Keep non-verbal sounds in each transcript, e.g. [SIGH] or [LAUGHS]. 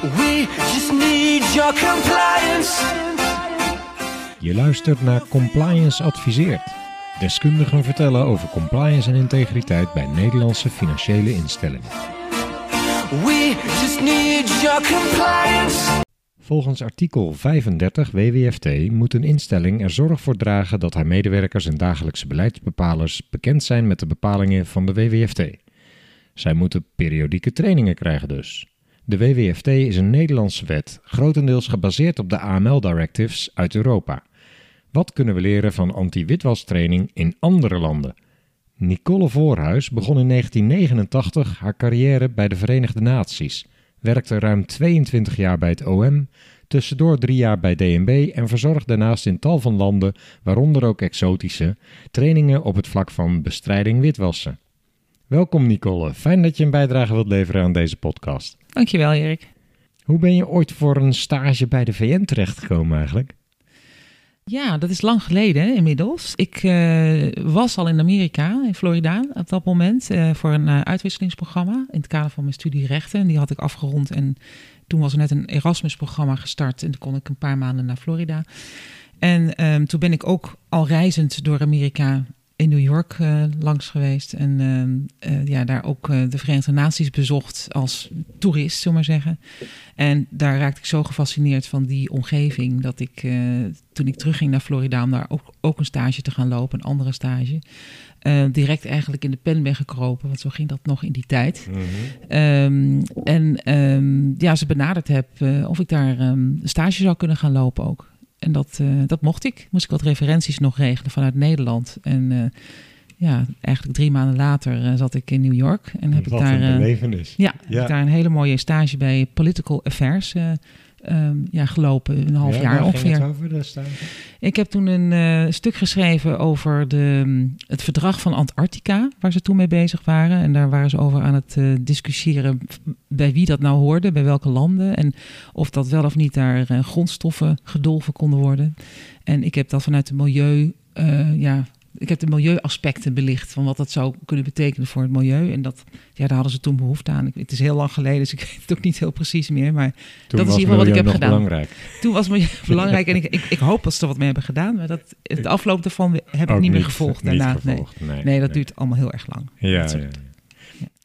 We just need your compliance. Je luistert naar Compliance Adviseert. Deskundigen vertellen over compliance en integriteit bij Nederlandse financiële instellingen. We just need your compliance. Volgens artikel 35 WWFT moet een instelling er zorg voor dragen dat haar medewerkers en dagelijkse beleidsbepalers bekend zijn met de bepalingen van de WWFT. Zij moeten periodieke trainingen krijgen dus. De WWFT is een Nederlandse wet, grotendeels gebaseerd op de AML-directives uit Europa. Wat kunnen we leren van anti-witwastraining in andere landen? Nicole Voorhuis begon in 1989 haar carrière bij de Verenigde Naties, werkte ruim 22 jaar bij het OM, tussendoor drie jaar bij DNB en verzorgde daarnaast in tal van landen, waaronder ook exotische, trainingen op het vlak van bestrijding witwassen. Welkom Nicole, fijn dat je een bijdrage wilt leveren aan deze podcast. Dankjewel, Erik. Hoe ben je ooit voor een stage bij de VN terechtgekomen eigenlijk? Ja, dat is lang geleden hè, inmiddels. Ik eh, was al in Amerika, in Florida, op dat moment, eh, voor een eh, uitwisselingsprogramma in het kader van mijn studie rechten. En die had ik afgerond en toen was er net een Erasmus-programma gestart en toen kon ik een paar maanden naar Florida. En ehm, toen ben ik ook al reizend door Amerika in New York uh, langs geweest. En uh, ja, daar ook de Verenigde Naties bezocht als toerist, zullen maar zeggen. En daar raakte ik zo gefascineerd van die omgeving dat ik toen ik terugging naar Florida om daar ook, ook een stage te gaan lopen, een andere stage. direct eigenlijk in de pen ben gekropen, want zo ging dat nog in die tijd. Mm -hmm. um, en um, ja, ze benaderd heb of ik daar um, stage zou kunnen gaan lopen ook. En dat, uh, dat mocht ik. Moest ik wat referenties nog regelen vanuit Nederland. En uh, ja, eigenlijk drie maanden later uh, zat ik in New York. En heb wat ik daar. een belevenis. Ja, ja. Heb ik daar een hele mooie stage bij Political Affairs um, ja, gelopen. Een half ja, jaar ongeveer. Over? Ik heb toen een stuk geschreven over de, het verdrag van Antarctica, waar ze toen mee bezig waren. En daar waren ze over aan het discussiëren bij wie dat nou hoorde, bij welke landen. En of dat wel of niet daar uh, grondstoffen gedolven konden worden. En ik heb dat vanuit de milieu, ja, ik heb de milieuaspecten belicht van wat dat zou kunnen betekenen voor het milieu. En dat, ja, daar hadden ze toen behoefte aan. Het is heel lang geleden, dus ik [LAUGHS] weet het ook niet heel precies meer. Maar toen dat is in ieder geval wat ik heb gedaan. Belangrijk. Toen was milieu [LAUGHS] belangrijk en ik, ik, ik, hoop dat ze er wat mee hebben gedaan. Maar dat, de afloop daarvan heb ik niet meer gevolgd niet daarna. Gevolgd. Nee. Nee, nee, dat nee. duurt allemaal heel erg lang. Ja.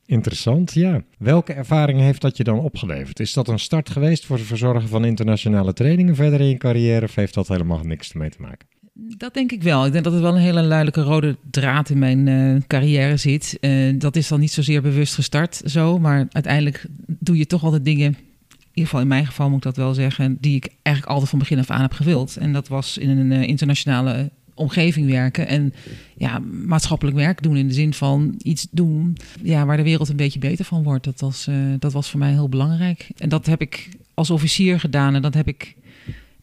Interessant, ja. Welke ervaring heeft dat je dan opgeleverd? Is dat een start geweest voor het verzorgen van internationale trainingen verder in je carrière of heeft dat helemaal niks ermee te maken? Dat denk ik wel. Ik denk dat het wel een hele duidelijke rode draad in mijn uh, carrière zit. Uh, dat is dan niet zozeer bewust gestart zo, maar uiteindelijk doe je toch altijd dingen, in ieder geval in mijn geval moet ik dat wel zeggen, die ik eigenlijk altijd van begin af aan heb gewild. En dat was in een uh, internationale omgeving werken en ja, maatschappelijk werk doen in de zin van iets doen ja, waar de wereld een beetje beter van wordt. Dat was, dat was voor mij heel belangrijk. En dat heb ik als officier gedaan en dat heb ik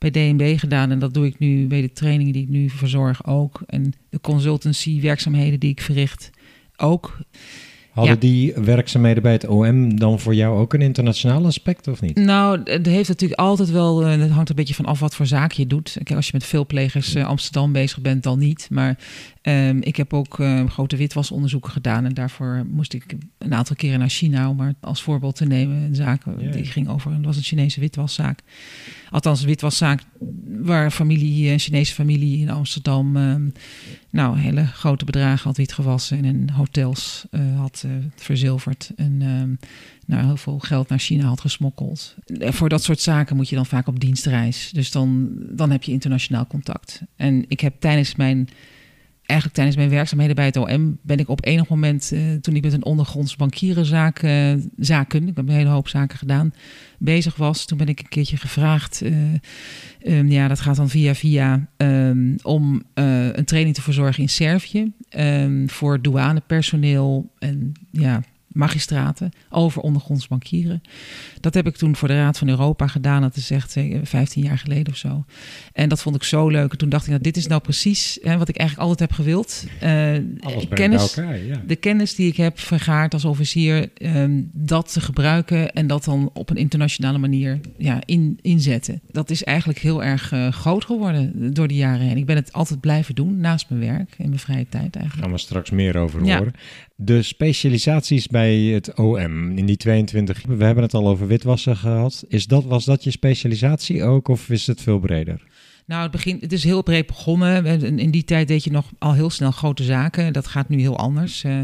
bij DNB gedaan. En dat doe ik nu bij de trainingen die ik nu verzorg ook. En de consultancy werkzaamheden die ik verricht ook. Hadden Ja. die werkzaamheden bij het OM dan voor jou ook een internationaal aspect of niet? Nou, het heeft natuurlijk altijd wel. eh, Het hangt een beetje van af wat voor zaak je doet. Als je met veel plegers eh, Amsterdam bezig bent, dan niet. Maar ehm, ik heb ook eh, grote witwasonderzoeken gedaan. En daarvoor moest ik een aantal keren naar China, om maar als voorbeeld te nemen. Een zaak eh, die ging over. Het was een Chinese witwaszaak. Althans, een witwaszaak waar familie, een Chinese familie in Amsterdam. ehm, nou, hele grote bedragen had witgewassen en in hotels eh, had eh, verzilverd. En ehm, nou, heel veel geld naar China had gesmokkeld. Voor dat soort zaken moet je dan vaak op dienstreis. Dus dan, dan heb je internationaal contact. En ik heb tijdens mijn, eigenlijk tijdens mijn werkzaamheden bij het OM, ben ik op enig moment, eh, toen ik met een ondergronds bankierenzaak, eh, zaken, ik heb een hele hoop zaken gedaan, bezig was, toen ben ik een keertje gevraagd, eh, ehm, ja, dat gaat dan via via, ehm, om een training te verzorgen in Servië ehm, voor douanepersoneel en ja, magistraten over ondergronds bankieren. Dat heb ik toen voor de Raad van Europa gedaan. Dat is echt eh, 15 jaar geleden of zo. En dat vond ik zo leuk. En toen dacht ik, nou, dit is nou precies hè, wat ik eigenlijk altijd heb gewild. Eh, kennis, elkaar, ja. de kennis die ik heb vergaard als officier, ehm, dat te gebruiken en dat dan op een internationale manier ja, in, inzetten. Dat is eigenlijk heel erg eh, groot geworden door de jaren heen. Ik ben het altijd blijven doen naast mijn werk in mijn vrije tijd Daar eigenlijk. gaan we straks meer over Ja. horen. De specialisaties bij bij het OM in die 22. We hebben het al over witwassen gehad. Is dat, was dat je specialisatie ook of is het veel breder? Nou, het, begin, het is heel breed begonnen. In die tijd deed je nog al heel snel grote zaken. Dat gaat nu heel anders. Eh,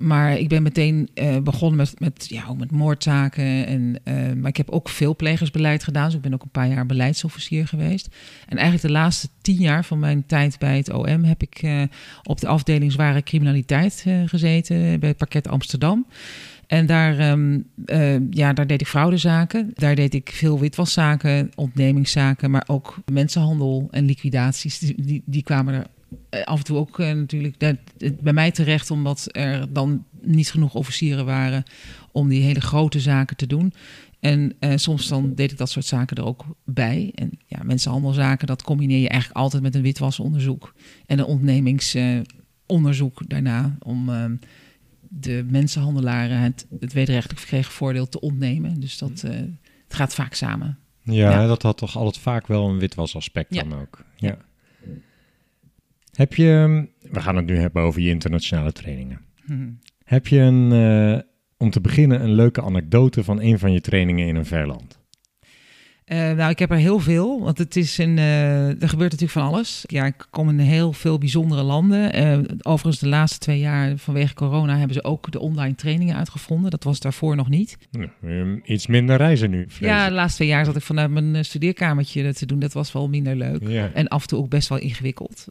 maar ik ben meteen eh, begonnen met, met, ja, met moordzaken. En, eh, maar ik heb ook veel plegersbeleid gedaan. Dus ik ben ook een paar jaar beleidsofficier geweest. En eigenlijk de laatste tien jaar van mijn tijd bij het OM heb ik op de afdeling zware criminaliteit gezeten bij het pakket Amsterdam. En daar, ehm, eh, ja, daar deed ik fraudezaken. Daar deed ik veel witwaszaken, ontnemingszaken, maar ook mensenhandel en liquidaties. Die, die, die kwamen er eh, af en toe ook eh, natuurlijk bij mij terecht, omdat er dan niet genoeg officieren waren om die hele grote zaken te doen. En soms dan deed ik dat soort zaken er ook bij. En ja, mensenhandelzaken, dat combineer je eigenlijk altijd met een witwasonderzoek en een ontnemingsonderzoek daarna om ehm, de mensenhandelaren het, het wederrechtelijk verkregen voordeel te ontnemen. Dus dat eh, het gaat vaak samen. Ja, Ja. dat had toch altijd vaak wel een witwasaspect Ja. dan ook. Ja. Heb je, we gaan het nu hebben over je internationale trainingen. Heb je een, eh, om te beginnen een leuke anekdote van een van je trainingen in een verland? Eh, nou, ik heb er heel veel, want het is een, eh, er gebeurt natuurlijk van alles. Ja, ik kom in heel veel bijzondere landen. Eh, overigens, de laatste twee jaar vanwege corona hebben ze ook de online trainingen uitgevonden. Dat was daarvoor nog niet. Nou, ehm, iets minder reizen nu. Ja, de laatste twee jaar zat ik vanuit mijn studeerkamertje te doen. Dat was wel minder leuk. ja. En af en toe ook best wel ingewikkeld.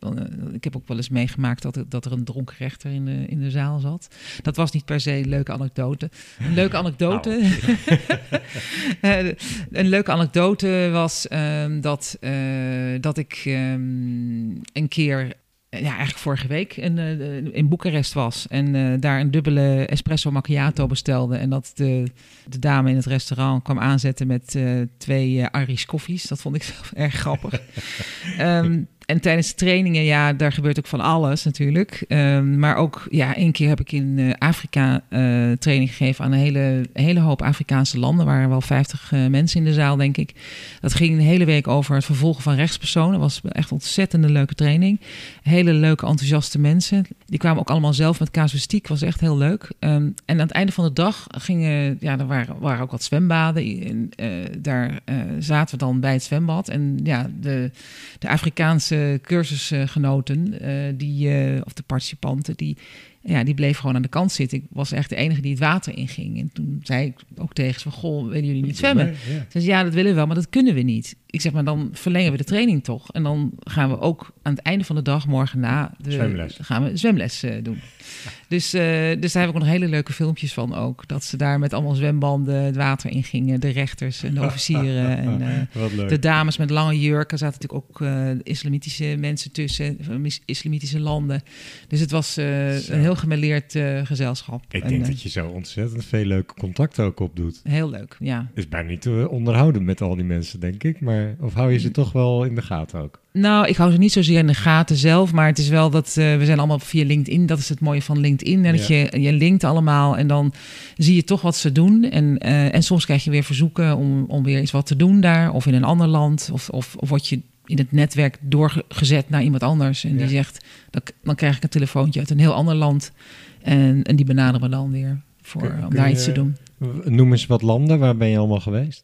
Ik heb ook wel eens meegemaakt dat er, dat er een dronken rechter in de, in de zaal zat. Dat was niet per se een leuke anekdote. Een leuke [LAUGHS] anekdote. [LAUGHS] Eh, een leuke anekdote was ehm, dat, eh, dat ik ehm, een keer. eh, Ja, eigenlijk vorige week in, eh, in Boekarest was en daar een dubbele espresso macchiato bestelde. En dat de, de dame in het restaurant kwam aanzetten met twee Irish koffies. Dat vond ik zelf [LAUGHS] erg grappig. [LAUGHS] Ehm, en tijdens de trainingen, ja, daar gebeurt ook van alles natuurlijk. Ehm, maar ook, ja, één keer heb ik in eh, Afrika eh, training gegeven aan een hele, hele hoop Afrikaanse landen. Er waren wel 50 eh, mensen in de zaal, denk ik. Dat ging een hele week over het vervolgen van rechtspersonen. Dat was echt ontzettende leuke training. Hele leuke, enthousiaste mensen. Die kwamen ook allemaal zelf met casuïstiek. Was echt heel leuk. Ehm, en aan het einde van de dag gingen, ja, er waren, waren ook wat zwembaden. En, daar zaten we dan bij het zwembad. En ja, de, de Afrikaanse cursusgenoten, eh, die, eh, of de participanten, die, ja, die bleef gewoon aan de kant zitten. Ik was echt de enige die het water inging. En toen zei ik ook tegen ze van, goh, willen jullie niet zwemmen? Ja. Ze zei, ja, dat willen we wel, maar dat kunnen we niet. Ik zeg, maar dan verlengen we de training toch. En dan gaan we ook aan het einde van de dag, morgen na, de, Zwemles. gaan we zwemles eh, doen. Dus, eh, dus daar heb ik ook nog hele leuke filmpjes van ook. Dat ze daar met allemaal zwembanden het water in gingen. De rechters en de officieren [LAUGHS] en... eh, de dames met lange jurken zaten natuurlijk ook islamitische mensen tussen, islamitische landen. Dus het was een heel gemêleerd eh, gezelschap. Ik En, denk dat je zo ontzettend veel leuke contacten ook opdoet. Heel leuk, ja. is bijna niet te onderhouden met al die mensen, denk ik. Maar, of hou je ze toch wel in de gaten ook? Nou, ik hou ze niet zozeer in de gaten zelf, maar het is wel dat eh, we zijn allemaal via LinkedIn. Dat is het mooie van LinkedIn. En dat Ja. je, je linkt allemaal en dan zie je toch wat ze doen. En, eh, en soms krijg je weer verzoeken om, om weer iets wat te doen daar of in een ander land. Of, of, of word je in het netwerk doorgezet naar iemand anders. En Ja. die zegt, dan, dan krijg ik een telefoontje uit een heel ander land. En, en die benaderen me dan weer voor, Kun- om kun daar je- iets te doen. Noem eens wat landen, waar ben je allemaal geweest?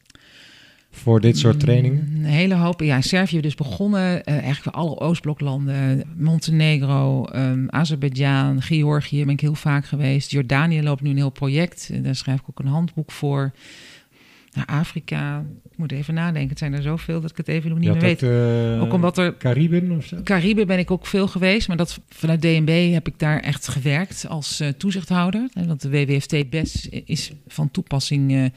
Voor dit soort trainingen? Mm, Een hele hoop. Ja, in Servië dus begonnen. eh, eigenlijk voor alle Oostbloklanden. Montenegro, ehm Azerbeidzjan, Georgië ben ik heel vaak geweest. Jordanië loopt nu een heel project. En daar schrijf ik ook een handboek voor. Nou, Afrika, ik moet even nadenken. Het zijn er zoveel dat ik het even nog niet meer weet. ook, eh, ook omdat er Cariben of zo? Cariben ben ik ook veel geweest, maar dat, vanuit DNB heb ik daar echt gewerkt als eh, toezichthouder. Hè, Want de WWFT-BES is van toepassing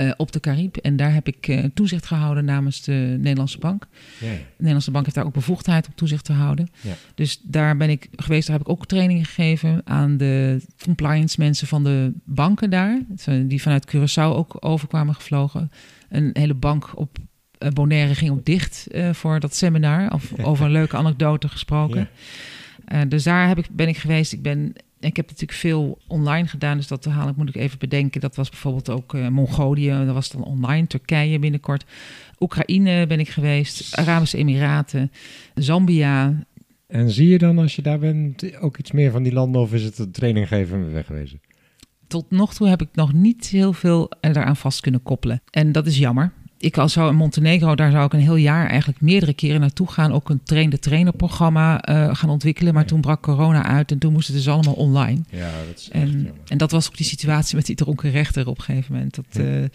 eh, op de Carib. En daar heb ik eh, toezicht gehouden namens de Nederlandse Bank. De Nederlandse Bank heeft daar ook bevoegdheid om toezicht te houden. Dus daar ben ik geweest. Daar heb ik ook trainingen gegeven aan de compliance mensen van de banken daar. Die vanuit Curaçao ook overkwamen gevlogen. Een hele bank op eh, Bonaire ging ook dicht voor dat seminar. Of [LAUGHS] over een leuke anekdote gesproken. Dus daar heb ik, ben ik geweest. Ik, ben, ik heb natuurlijk veel online gedaan, dus dat haal ik, moet ik even bedenken. Dat was bijvoorbeeld ook eh, Mongolië, dat was dan online. Turkije binnenkort. Oekraïne ben ik geweest. Arabische Emiraten. Zambia. En zie je dan als je daar bent ook iets meer van die landen of is het een training geven en weer wegwezen? tot nog toe heb ik nog niet heel veel eraan vast kunnen koppelen. En dat is jammer. Ik al zou in Montenegro, daar zou ik een heel jaar eigenlijk meerdere keren naartoe gaan. Ook een train-de-trainer programma eh, gaan ontwikkelen. Maar toen brak corona uit en toen moesten het dus allemaal online. Ja, dat is echt En, en dat was ook die situatie met die dronken rechter op een gegeven moment. Dat, Ja. ja.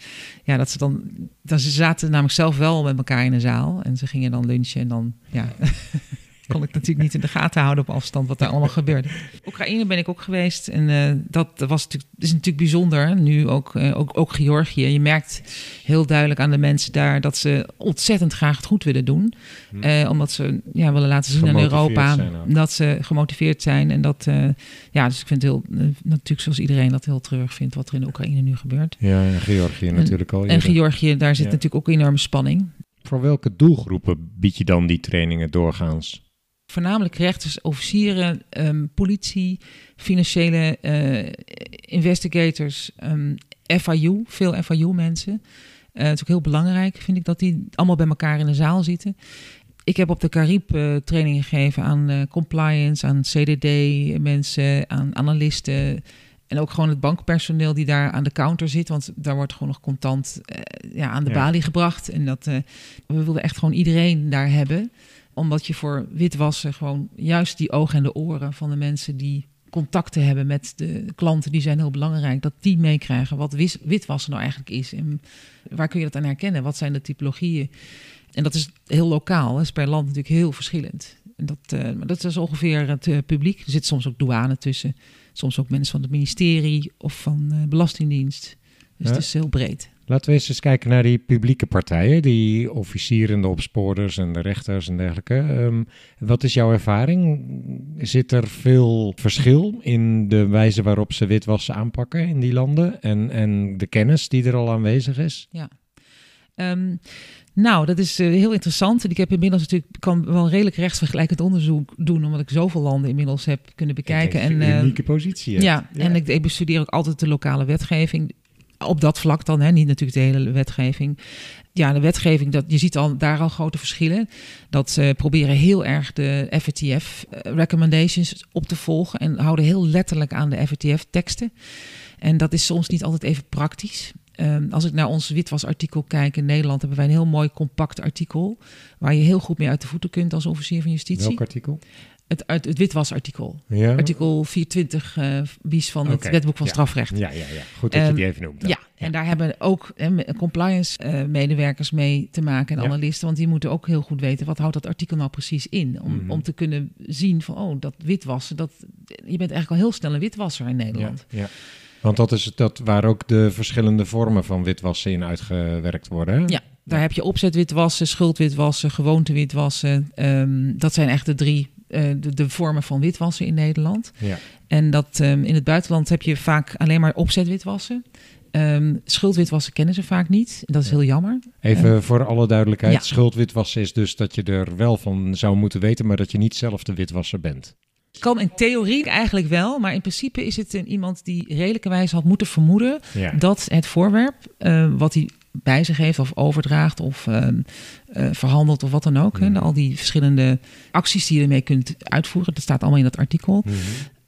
ja, dat ze dan, dan. Ze zaten namelijk zelf wel met elkaar in de zaal. En ze gingen dan lunchen. En dan. Ja. [LAUGHS] kon ik natuurlijk niet in de gaten houden op afstand wat daar allemaal gebeurde. Oekraïne ben ik ook geweest. En eh, dat was natuurlijk, is natuurlijk bijzonder. Nu ook, eh, ook, ook Georgië. Je merkt heel duidelijk aan de mensen daar dat ze ontzettend graag het goed willen doen. Hm. Eh, omdat ze ja, willen laten zien aan Europa dat ze gemotiveerd zijn. En dat, eh, ja, dus ik vind het heel, natuurlijk zoals iedereen dat heel treurig vindt wat er in Oekraïne nu gebeurt. Ja, en Georgië natuurlijk al. En. Georgië, daar zit Ja. natuurlijk ook enorme spanning. Voor welke doelgroepen bied je dan die trainingen doorgaans? Voornamelijk rechters, officieren, ehm, politie, financiële eh, investigators, ehm, FIU, veel FIU-mensen. Eh, het is ook heel belangrijk, vind ik, dat die allemaal bij elkaar in de zaal zitten. Ik heb op de Carib eh, trainingen gegeven aan compliance, aan CDD-mensen, aan analisten. En ook gewoon het bankpersoneel die daar aan de counter zit. Want daar wordt gewoon nog contant ja, aan de Ja. balie gebracht. En dat, we wilden echt gewoon iedereen daar hebben. Omdat je voor witwassen gewoon juist die ogen en de oren van de mensen die contacten hebben met de klanten, die zijn heel belangrijk. Dat die meekrijgen wat witwassen nou eigenlijk is. En waar kun je dat aan herkennen? Wat zijn de typologieën? En dat is heel lokaal. Dat is per land natuurlijk heel verschillend. En dat, maar dat is ongeveer het eh, publiek. Er zit soms ook douane tussen. Soms ook mensen van het ministerie of van de Belastingdienst. Dus Ja. het is heel breed. Laten we eens eens kijken naar die publieke partijen, die officieren, de opsporers en de rechters en dergelijke. Ehm, wat is jouw ervaring? Zit er veel verschil in de wijze waarop ze witwassen aanpakken in die landen en, en de kennis die er al aanwezig is? Ehm, nou, dat is eh, heel interessant. En ik heb inmiddels natuurlijk kan wel redelijk rechtsvergelijkend onderzoek doen, omdat ik zoveel landen inmiddels heb kunnen bekijken. En een eh, unieke positie. hebt. ja, en ik, ik bestudeer ook altijd de lokale wetgeving. Op dat vlak dan, hè, niet natuurlijk de hele wetgeving. Ja, de wetgeving, dat, je ziet al, daar al grote verschillen. Dat ze proberen heel erg de FATF-recommendations op te volgen. En houden heel letterlijk aan de FATF-teksten. En dat is soms niet altijd even praktisch. Ehm, als ik naar ons witwasartikel kijk in Nederland, hebben wij een heel mooi compact artikel. Waar je heel goed mee uit de voeten kunt als officier van justitie. Welk artikel? Het, het witwasartikel. Ja. Artikel 420 eh bis van het wetboek van ja. strafrecht. Ja, ja, ja. Goed dat je Ehm, die even noemt. dan. Ja, en daar hebben ook compliance-medewerkers mee te maken en analisten. Want die moeten ook heel goed weten wat houdt dat artikel nou precies in. Om, Mhm. om te kunnen zien van, oh, dat witwassen, dat, je bent eigenlijk al heel snel een witwasser in Nederland. Ja. Want dat is het dat waar ook de verschillende vormen van witwassen in uitgewerkt worden. hè? Ja, daar heb je opzetwitwassen, schuldwitwassen, gewoontewitwassen. Ehm dat zijn echt de drie eh, de, de vormen van witwassen in Nederland. Ja. En dat ehm, in het buitenland heb je vaak alleen maar opzetwitwassen. Ehm schuldwitwassen kennen ze vaak niet. Dat is heel jammer. Even voor alle duidelijkheid. Ja. Schuldwitwassen is dus dat je er wel van zou moeten weten, maar dat je niet zelf de witwasser bent. Kan in theorie eigenlijk wel, maar in principe is het een, iemand die redelijkerwijs had moeten vermoeden Ja. dat het voorwerp eh, wat hij bij zich heeft of overdraagt of eh, verhandelt of wat dan ook. Hè, al die verschillende acties die je ermee kunt uitvoeren, dat staat allemaal in dat artikel. Mhm.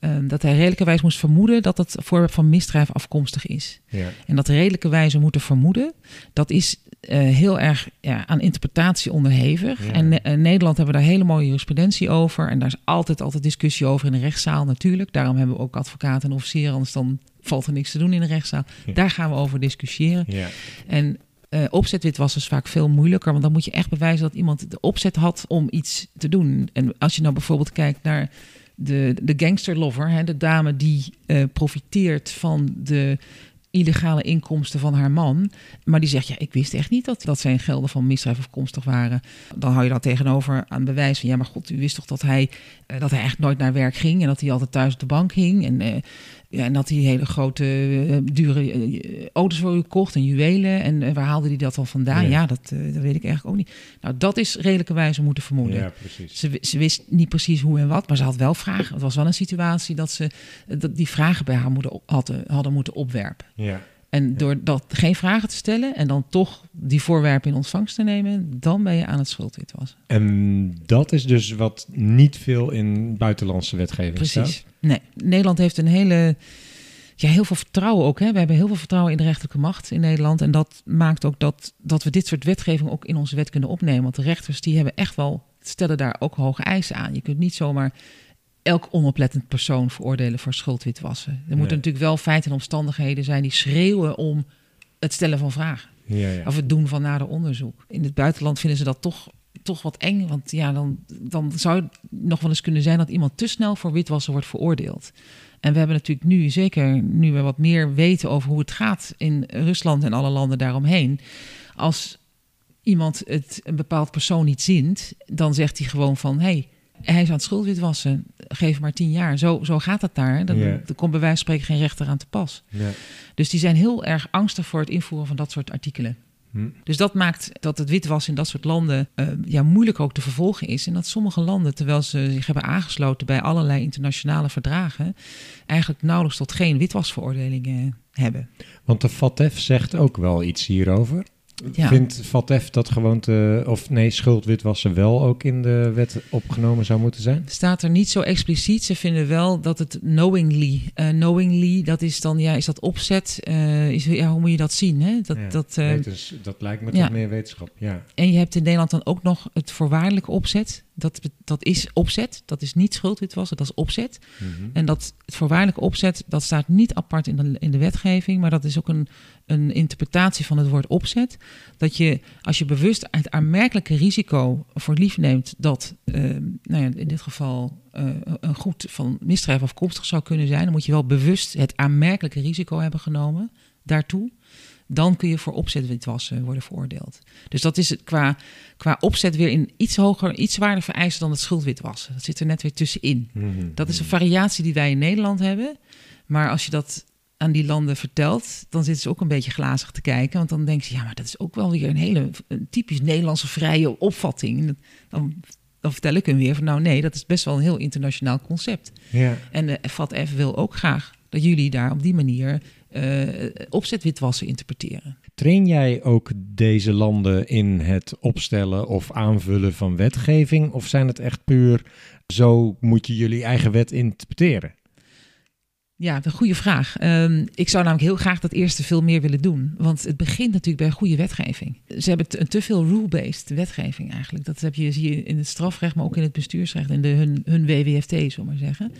Ehm, dat hij redelijkerwijs moest vermoeden dat het voorwerp van misdrijf afkomstig is. Ja. En dat redelijkerwijze moeten vermoeden, dat is eh, heel erg ja, aan interpretatie onderhevig. Ja. En eh, in Nederland hebben we daar hele mooie jurisprudentie over. En daar is altijd, altijd discussie over in de rechtszaal natuurlijk. Daarom hebben we ook advocaten en officieren, anders dan valt er niks te doen in de rechtszaal. Ja. Daar gaan we over discussiëren. Ja. En eh opzetwitwassen is vaak veel moeilijker, want dan moet je echt bewijzen dat iemand de opzet had om iets te doen. En als je nou bijvoorbeeld kijkt naar de, de gangsterlover, de dame die eh, profiteert van de illegale inkomsten van haar man, maar die zegt ja, ik wist echt niet dat, dat zijn gelden van misdrijf afkomstig waren. Dan hou je dat tegenover aan bewijs van ja, maar god, u wist toch dat hij, eh, dat hij eigenlijk nooit naar werk ging en dat hij altijd thuis op de bank hing en eh, ja, en dat hij hele grote, eh, dure eh, auto's voor u kocht en juwelen. En eh, waar haalde hij dat dan vandaan? Ja. Ja, dat, dat weet ik eigenlijk ook niet. Nou, dat is redelijkerwijze moeten vermoeden. ja, precies. Ze, wi- ze wist niet precies hoe en wat, maar ze had wel vragen. Het was wel een situatie dat ze dat die vragen bij haar moeten, op- hadden, hadden moeten opwerpen. Ja. En door dat geen vragen te stellen en dan toch die voorwerpen in ontvangst te nemen, dan ben je aan het schuldwitwassen. En dat is dus wat niet veel in buitenlandse wetgeving Precies. staat. Nee, Nederland heeft een hele ja, heel veel vertrouwen ook. Hè? We hebben heel veel vertrouwen in de rechterlijke macht in Nederland. En dat maakt ook dat, dat we dit soort wetgeving ook in onze wet kunnen opnemen. Want de rechters die hebben echt wel, stellen daar ook hoge eisen aan. Je kunt niet zomaar elk onoplettend persoon veroordelen voor schuldwitwassen. Er moeten Nee. natuurlijk wel feiten en omstandigheden zijn die schreeuwen om het stellen van vragen. Ja, ja. Of het doen van nader onderzoek. In het buitenland vinden ze dat toch, toch wat eng. Want ja, dan, dan zou het nog wel eens kunnen zijn dat iemand te snel voor witwassen wordt veroordeeld. En we hebben natuurlijk nu, zeker nu we wat meer weten over hoe het gaat in Rusland en alle landen daaromheen. Als iemand het een bepaald persoon niet zint, dan zegt hij gewoon van hé. Hey, hij is aan het schuldwitwassen, geef maar tien jaar. Zo, zo gaat het daar. Dan, komt bij wijze van spreken geen rechter aan te pas. Dus die zijn heel erg angstig voor het invoeren van dat soort artikelen. Hm. Dus dat maakt dat het witwassen in dat soort landen eh, ja, moeilijk ook te vervolgen is. En dat sommige landen, terwijl ze zich hebben aangesloten bij allerlei internationale verdragen, eigenlijk nauwelijks tot geen witwasveroordelingen hebben. Want de FATF zegt ook wel iets hierover. Ja. Vindt FATF dat gewoon te, of nee, schuldwitwassen wel ook in de wet opgenomen zou moeten zijn? Staat er niet zo expliciet. Ze vinden wel dat het knowingly, eh, knowingly, dat is dan, ja, is dat opzet? Eh, is, ja, hoe moet je dat zien? Hè? Dat, Ja, dat, wetens- dat lijkt me ja. toch meer wetenschap. Ja. En je hebt in Nederland dan ook nog het voorwaardelijke opzet. Dat, dat is opzet. Dat is niet schuldwitwassen, dat is opzet. Mhm. En dat het voorwaardelijke opzet, dat staat niet apart in de, in de wetgeving, maar dat is ook een, een interpretatie van het woord opzet. Dat je, als je bewust het aanmerkelijke risico voor lief neemt dat, eh, nou ja, in dit geval eh, een goed van misdrijf afkomstig zou kunnen zijn, dan moet je wel bewust het aanmerkelijke risico hebben genomen daartoe. Dan kun je voor opzetwitwassen worden veroordeeld. Dus dat is het qua, qua opzet weer in iets hoger, iets zwaarder vereisen dan het schuldwitwassen. Dat zit er net weer tussenin. Mhm. Dat is een variatie die wij in Nederland hebben. Maar als je dat aan die landen vertelt, dan zitten ze ook een beetje glazig te kijken. Want dan denken ze, ja, maar dat is ook wel weer een hele een typisch Nederlandse vrije opvatting. Dan, dan vertel ik hem weer van, nou nee, dat is best wel een heel internationaal concept. Ja. En de FATF wil ook graag dat jullie daar op die manier eh opzetwitwassen interpreteren. Train jij ook deze landen in het opstellen of aanvullen van wetgeving? Of zijn het echt puur zo moet je jullie eigen wet interpreteren? Ja, een goede vraag. Ehm, ik zou namelijk heel graag dat eerste veel meer willen doen. Want het begint natuurlijk bij goede wetgeving. Ze hebben te, een te veel rule-based wetgeving eigenlijk. Dat heb je, zie je in het strafrecht, maar ook in het bestuursrecht. In de, hun, hun WWFT, zullen we maar zeggen.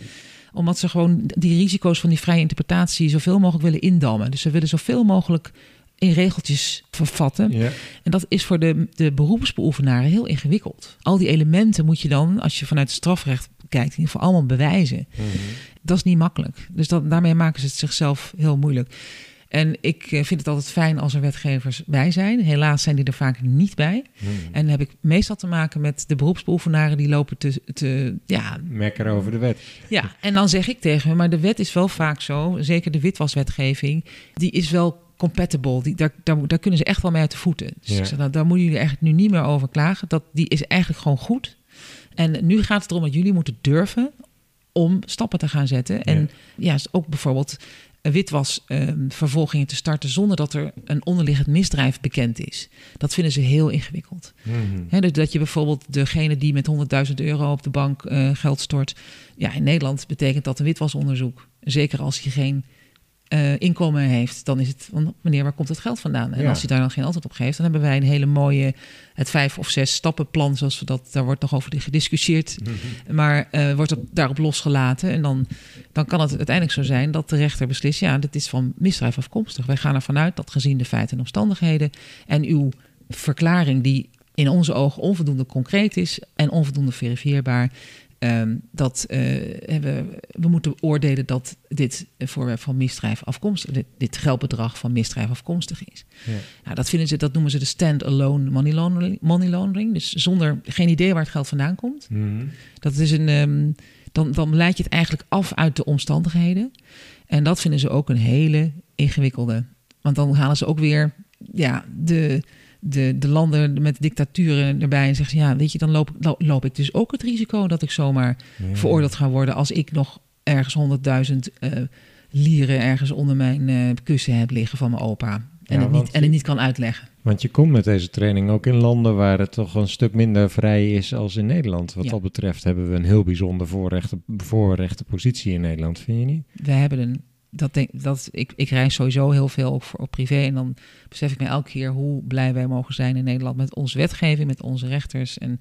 Omdat ze gewoon die risico's van die vrije interpretatie zoveel mogelijk willen indammen. Dus ze willen zoveel mogelijk in regeltjes vervatten. Ja. En dat is voor de, de beroepsbeoefenaren heel ingewikkeld. Al die elementen moet je dan, als je vanuit het strafrecht kijkt, in ieder geval allemaal bewijzen. Dat is niet makkelijk. Dus dat, daarmee maken ze het zichzelf heel moeilijk. En ik eh, vind het altijd fijn als er wetgevers bij zijn. Helaas zijn die er vaak niet bij. En dan heb ik meestal te maken met de beroepsbeoefenaren die lopen te, te ja, Mekker over de wet. ja, en dan zeg ik tegen hem, maar de wet is wel vaak zo, zeker de witwaswetgeving, die is wel compatible. Die, daar, daar, daar kunnen ze echt wel mee uit de voeten. Dus Ja. ik zeg, nou, daar moeten jullie eigenlijk nu niet meer over klagen. Dat, die is eigenlijk gewoon goed. En nu gaat het erom dat jullie moeten durven om stappen te gaan zetten. En ja, ook bijvoorbeeld witwasvervolgingen te starten zonder dat er een onderliggend misdrijf bekend is. Dat vinden ze heel ingewikkeld. Mhm. Dus dat je bijvoorbeeld degene die met 100.000 euro op de bank eh, geld stort. Ja, in Nederland betekent dat een witwasonderzoek. Zeker als hij geen eh, inkomen heeft, dan is het van meneer, waar komt het geld vandaan? En Ja. als hij daar dan geen antwoord op geeft, dan hebben wij een hele mooie, het vijf of zes stappenplan, zoals we dat, daar wordt nog over gediscussieerd, maar eh, wordt het daarop losgelaten. En dan, dan kan het uiteindelijk zo zijn dat de rechter beslist, ja, dit is van misdrijf afkomstig. Wij gaan ervan uit dat gezien de feiten en omstandigheden en uw verklaring die in onze ogen onvoldoende concreet is en onvoldoende verifieerbaar, ehm, dat eh, hebben, we moeten oordelen dat dit voorwerp van misdrijf afkomstig, dit, dit geldbedrag van misdrijf afkomstig is. Ja. Nou, dat vinden ze, dat noemen ze de stand-alone money laundering, money laundering. Dus zonder geen idee waar het geld vandaan komt. Mhm. Dat is een, ehm, dan, dan leid je het eigenlijk af uit de omstandigheden. En dat vinden ze ook een hele ingewikkelde. Want dan halen ze ook weer ja, de, de, de landen met dictaturen erbij en zeggen ze, ja, weet je, dan loop, lo- loop ik dus ook het risico dat ik zomaar Ja. veroordeeld ga worden als ik nog ergens 100.000 eh lieren ergens onder mijn eh, kussen heb liggen van mijn opa. En, Ja, het niet, en het niet kan uitleggen. Want je komt met deze training ook in landen waar het toch een stuk minder vrij is als in Nederland. Wat Ja. dat betreft hebben we een heel bijzonder voorrechte, voorrechte positie in Nederland, vind je niet? We hebben een dat denk, dat, ik, ik reis sowieso heel veel ook voor, op privé. En dan besef ik me elke keer hoe blij wij mogen zijn in Nederland met onze wetgeving, met onze rechters en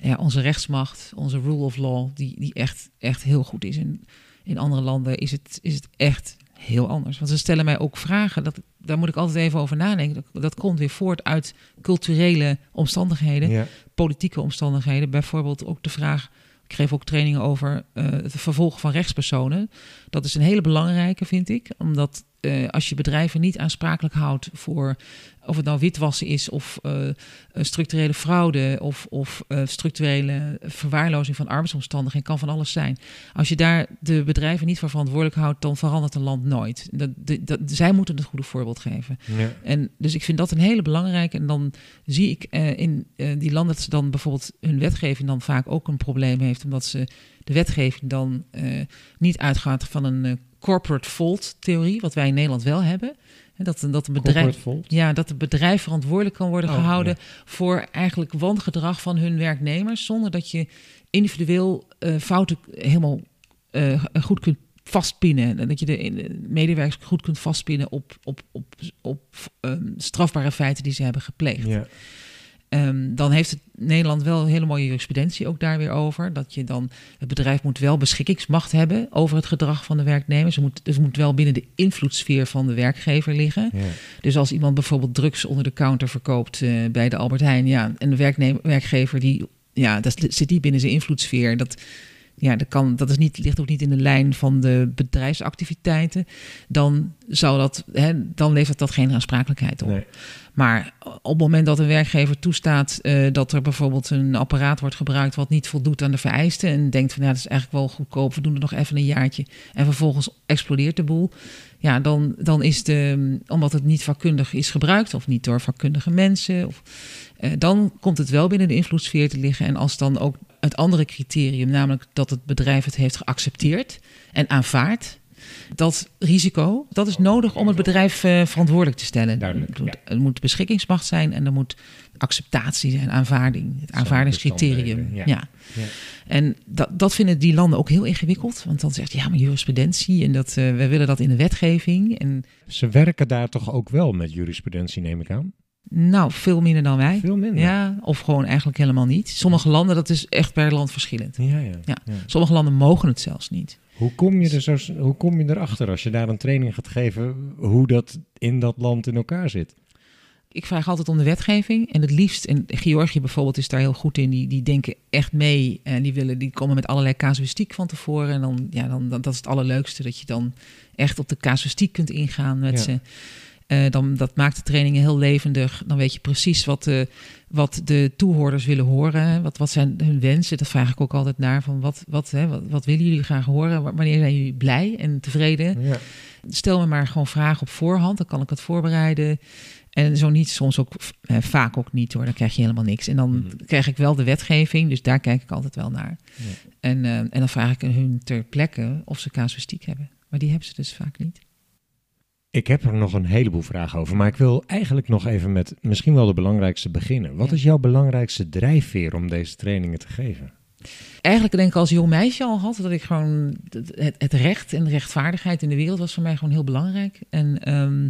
ja, onze rechtsmacht, onze rule of law, die, die echt, echt heel goed is. In, in andere landen is het, is het echt heel anders. Want ze stellen mij ook vragen, dat, daar moet ik altijd even over nadenken. Dat, dat komt weer voort uit culturele omstandigheden, Ja. politieke omstandigheden. Bijvoorbeeld ook de vraag, ik geef ook trainingen over eh, het vervolgen van rechtspersonen. Dat is een hele belangrijke, vind ik. Omdat eh, als je bedrijven niet aansprakelijk houdt voor of het nou witwassen is of eh, eh, structurele fraude of, of structurele verwaarlozing van arbeidsomstandigheden, kan van alles zijn. Als je daar de bedrijven niet voor verantwoordelijk houdt, dan verandert een land nooit. Dat, de- dat, zij moeten het goede voorbeeld geven. Ja. En dus ik vind dat een hele belangrijke. En dan zie ik in die landen dat ze dan bijvoorbeeld hun wetgeving dan vaak ook een probleem heeft, omdat ze de wetgeving dan eh, niet uitgaat van een eh, corporate fault theorie, wat wij in Nederland wel hebben. Hè, Dat, dat een bedrijf. Ja, dat het bedrijf verantwoordelijk kan worden Oh, gehouden voor eigenlijk wangedrag van hun werknemers, zonder dat je individueel eh, fouten helemaal goed kunt vastpinnen. En dat je de medewerkers goed kunt vastpinnen op, op, op, op ehm, strafbare feiten die ze hebben gepleegd. Ja. Ehm, dan heeft het Nederland wel een hele mooie jurisprudentie ook daar weer over. Dat je dan, het bedrijf moet wel beschikkingsmacht hebben over het gedrag van de werknemers. Ze moet, dus het moet wel binnen de invloedssfeer van de werkgever liggen. Ja. Dus als iemand bijvoorbeeld drugs onder de counter verkoopt eh, bij de Albert Heijn, ja, en de werknemer, werkgever die, ja, dat zit die binnen zijn invloedssfeer. Dat, ja, dat, kan, dat is niet, ligt ook niet in de lijn van de bedrijfsactiviteiten. Dan, zou dat, hè, dan levert dat geen aansprakelijkheid op. Nee. Maar op het moment dat een werkgever toestaat eh, dat er bijvoorbeeld een apparaat wordt gebruikt wat niet voldoet aan de vereisten en denkt van ja, dat is eigenlijk wel goedkoop, we doen er nog even een jaartje en vervolgens explodeert de boel, ja, dan, dan is de, omdat het niet vakkundig is gebruikt of niet door vakkundige mensen, of, eh, dan komt het wel binnen de invloedssfeer te liggen. En als dan ook het andere criterium, namelijk dat het bedrijf het heeft geaccepteerd en aanvaard, dat risico, dat is nodig om het bedrijf eh, verantwoordelijk te stellen. Duidelijk, Er moet, moet beschikkingsmacht zijn en er moet acceptatie zijn, aanvaarding, het aanvaardingscriterium. Ja. ja. En dat, dat vinden die landen ook heel ingewikkeld, want dan zegt ja, maar jurisprudentie en dat eh, we willen dat in de wetgeving. En Ze werken daar toch ook wel met jurisprudentie, neem ik aan? nou, veel minder dan wij. Veel minder. Ja, of gewoon eigenlijk helemaal niet. Sommige landen, dat is echt per land verschillend. Ja, ja. Ja. Sommige landen mogen het zelfs niet. Hoe kom, je er zo, hoe kom je erachter als je daar een training gaat geven hoe dat in dat land in elkaar zit? Ik vraag altijd om de wetgeving. En het liefst, en Georgië bijvoorbeeld is daar heel goed in, die, die denken echt mee. En die, willen, die komen met allerlei casuïstiek van tevoren. En dan, ja, dan, dan, dat is het allerleukste, dat je dan echt op de casuïstiek kunt ingaan met Ja. ze. Eh, dan, dat maakt de trainingen heel levendig. Dan weet je precies wat de, wat de toehoorders willen horen. Wat, wat zijn hun wensen? Dat vraag ik ook altijd naar. Van wat, wat, hè, wat, wat willen jullie graag horen? Wa- Wanneer zijn jullie blij en tevreden? Ja. Stel me maar gewoon vragen op voorhand, dan kan ik het voorbereiden. En zo niet, soms ook eh, vaak ook niet hoor, dan krijg je helemaal niks. En dan Mhm. krijg ik wel de wetgeving, dus daar kijk ik altijd wel naar. Ja. En, eh, en dan vraag ik hun ter plekke of ze casuïstiek hebben. Maar die hebben ze dus vaak niet. Ik heb er nog een heleboel vragen over, maar ik wil eigenlijk nog even met misschien wel de belangrijkste beginnen. Wat Ja. is jouw belangrijkste drijfveer om deze trainingen te geven? Eigenlijk denk ik als jong meisje al had dat ik gewoon het, het- het recht en de rechtvaardigheid in de wereld was voor mij gewoon heel belangrijk. En ehm,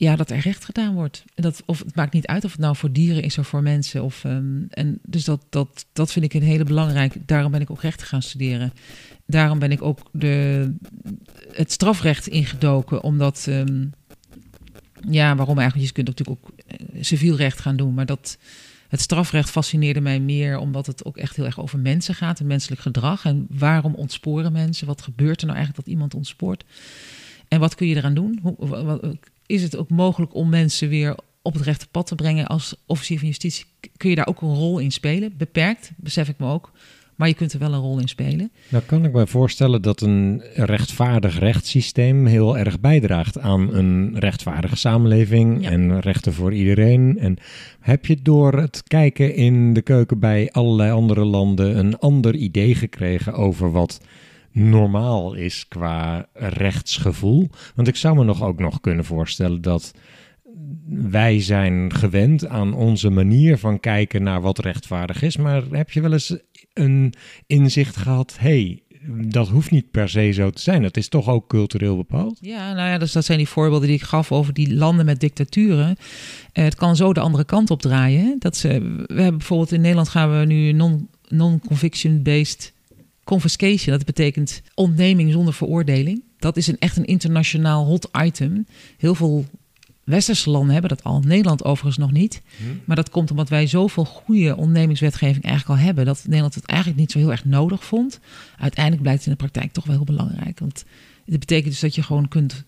ja, dat er recht gedaan wordt. En Dat, of het maakt niet uit of het nou voor dieren is of voor mensen. Of, ehm, en dus dat, dat, dat vind ik een hele belangrijk. Daarom ben ik ook recht gaan studeren. Daarom ben ik ook de, het strafrecht ingedoken, omdat. ehm, ja, waarom eigenlijk? Je kunt natuurlijk ook eh, civiel recht gaan doen, maar dat. Het strafrecht fascineerde mij meer omdat het ook echt heel erg over mensen gaat en menselijk gedrag. En waarom ontsporen mensen? Wat gebeurt er nou eigenlijk dat iemand ontspoort? En wat kun je eraan doen? Hoe, wa- wa- is het ook mogelijk om mensen weer op het rechte pad te brengen als officier van justitie? Kun je daar ook een rol in spelen? Beperkt, besef ik me ook. Maar je kunt er wel een rol in spelen. Nou kan ik me voorstellen dat een rechtvaardig rechtssysteem heel erg bijdraagt aan een rechtvaardige samenleving Ja. en rechten voor iedereen. En heb je door het kijken in de keuken bij allerlei andere landen een ander idee gekregen over wat normaal is qua rechtsgevoel? Want ik zou me nog ook nog kunnen voorstellen dat wij zijn gewend aan onze manier van kijken naar wat rechtvaardig is. Maar heb je wel eens een inzicht gehad? hey, dat hoeft niet per se zo te zijn. Dat is toch ook cultureel bepaald? Ja, nou ja, dus dat zijn die voorbeelden die ik gaf over die landen met dictaturen. Eh, het kan zo de andere kant op draaien. Dat ze, we hebben bijvoorbeeld in Nederland gaan we nu non- non-conviction-based confiscation. Dat betekent ontneming zonder veroordeling. Dat is een, echt een internationaal hot item. Heel veel westerse landen hebben dat al. Nederland overigens nog niet. Maar dat komt omdat wij zoveel goede ondernemingswetgeving eigenlijk al hebben... dat Nederland het eigenlijk niet zo heel erg nodig vond. Uiteindelijk blijkt het in de praktijk toch wel heel belangrijk. Want het betekent dus dat je gewoon kunt...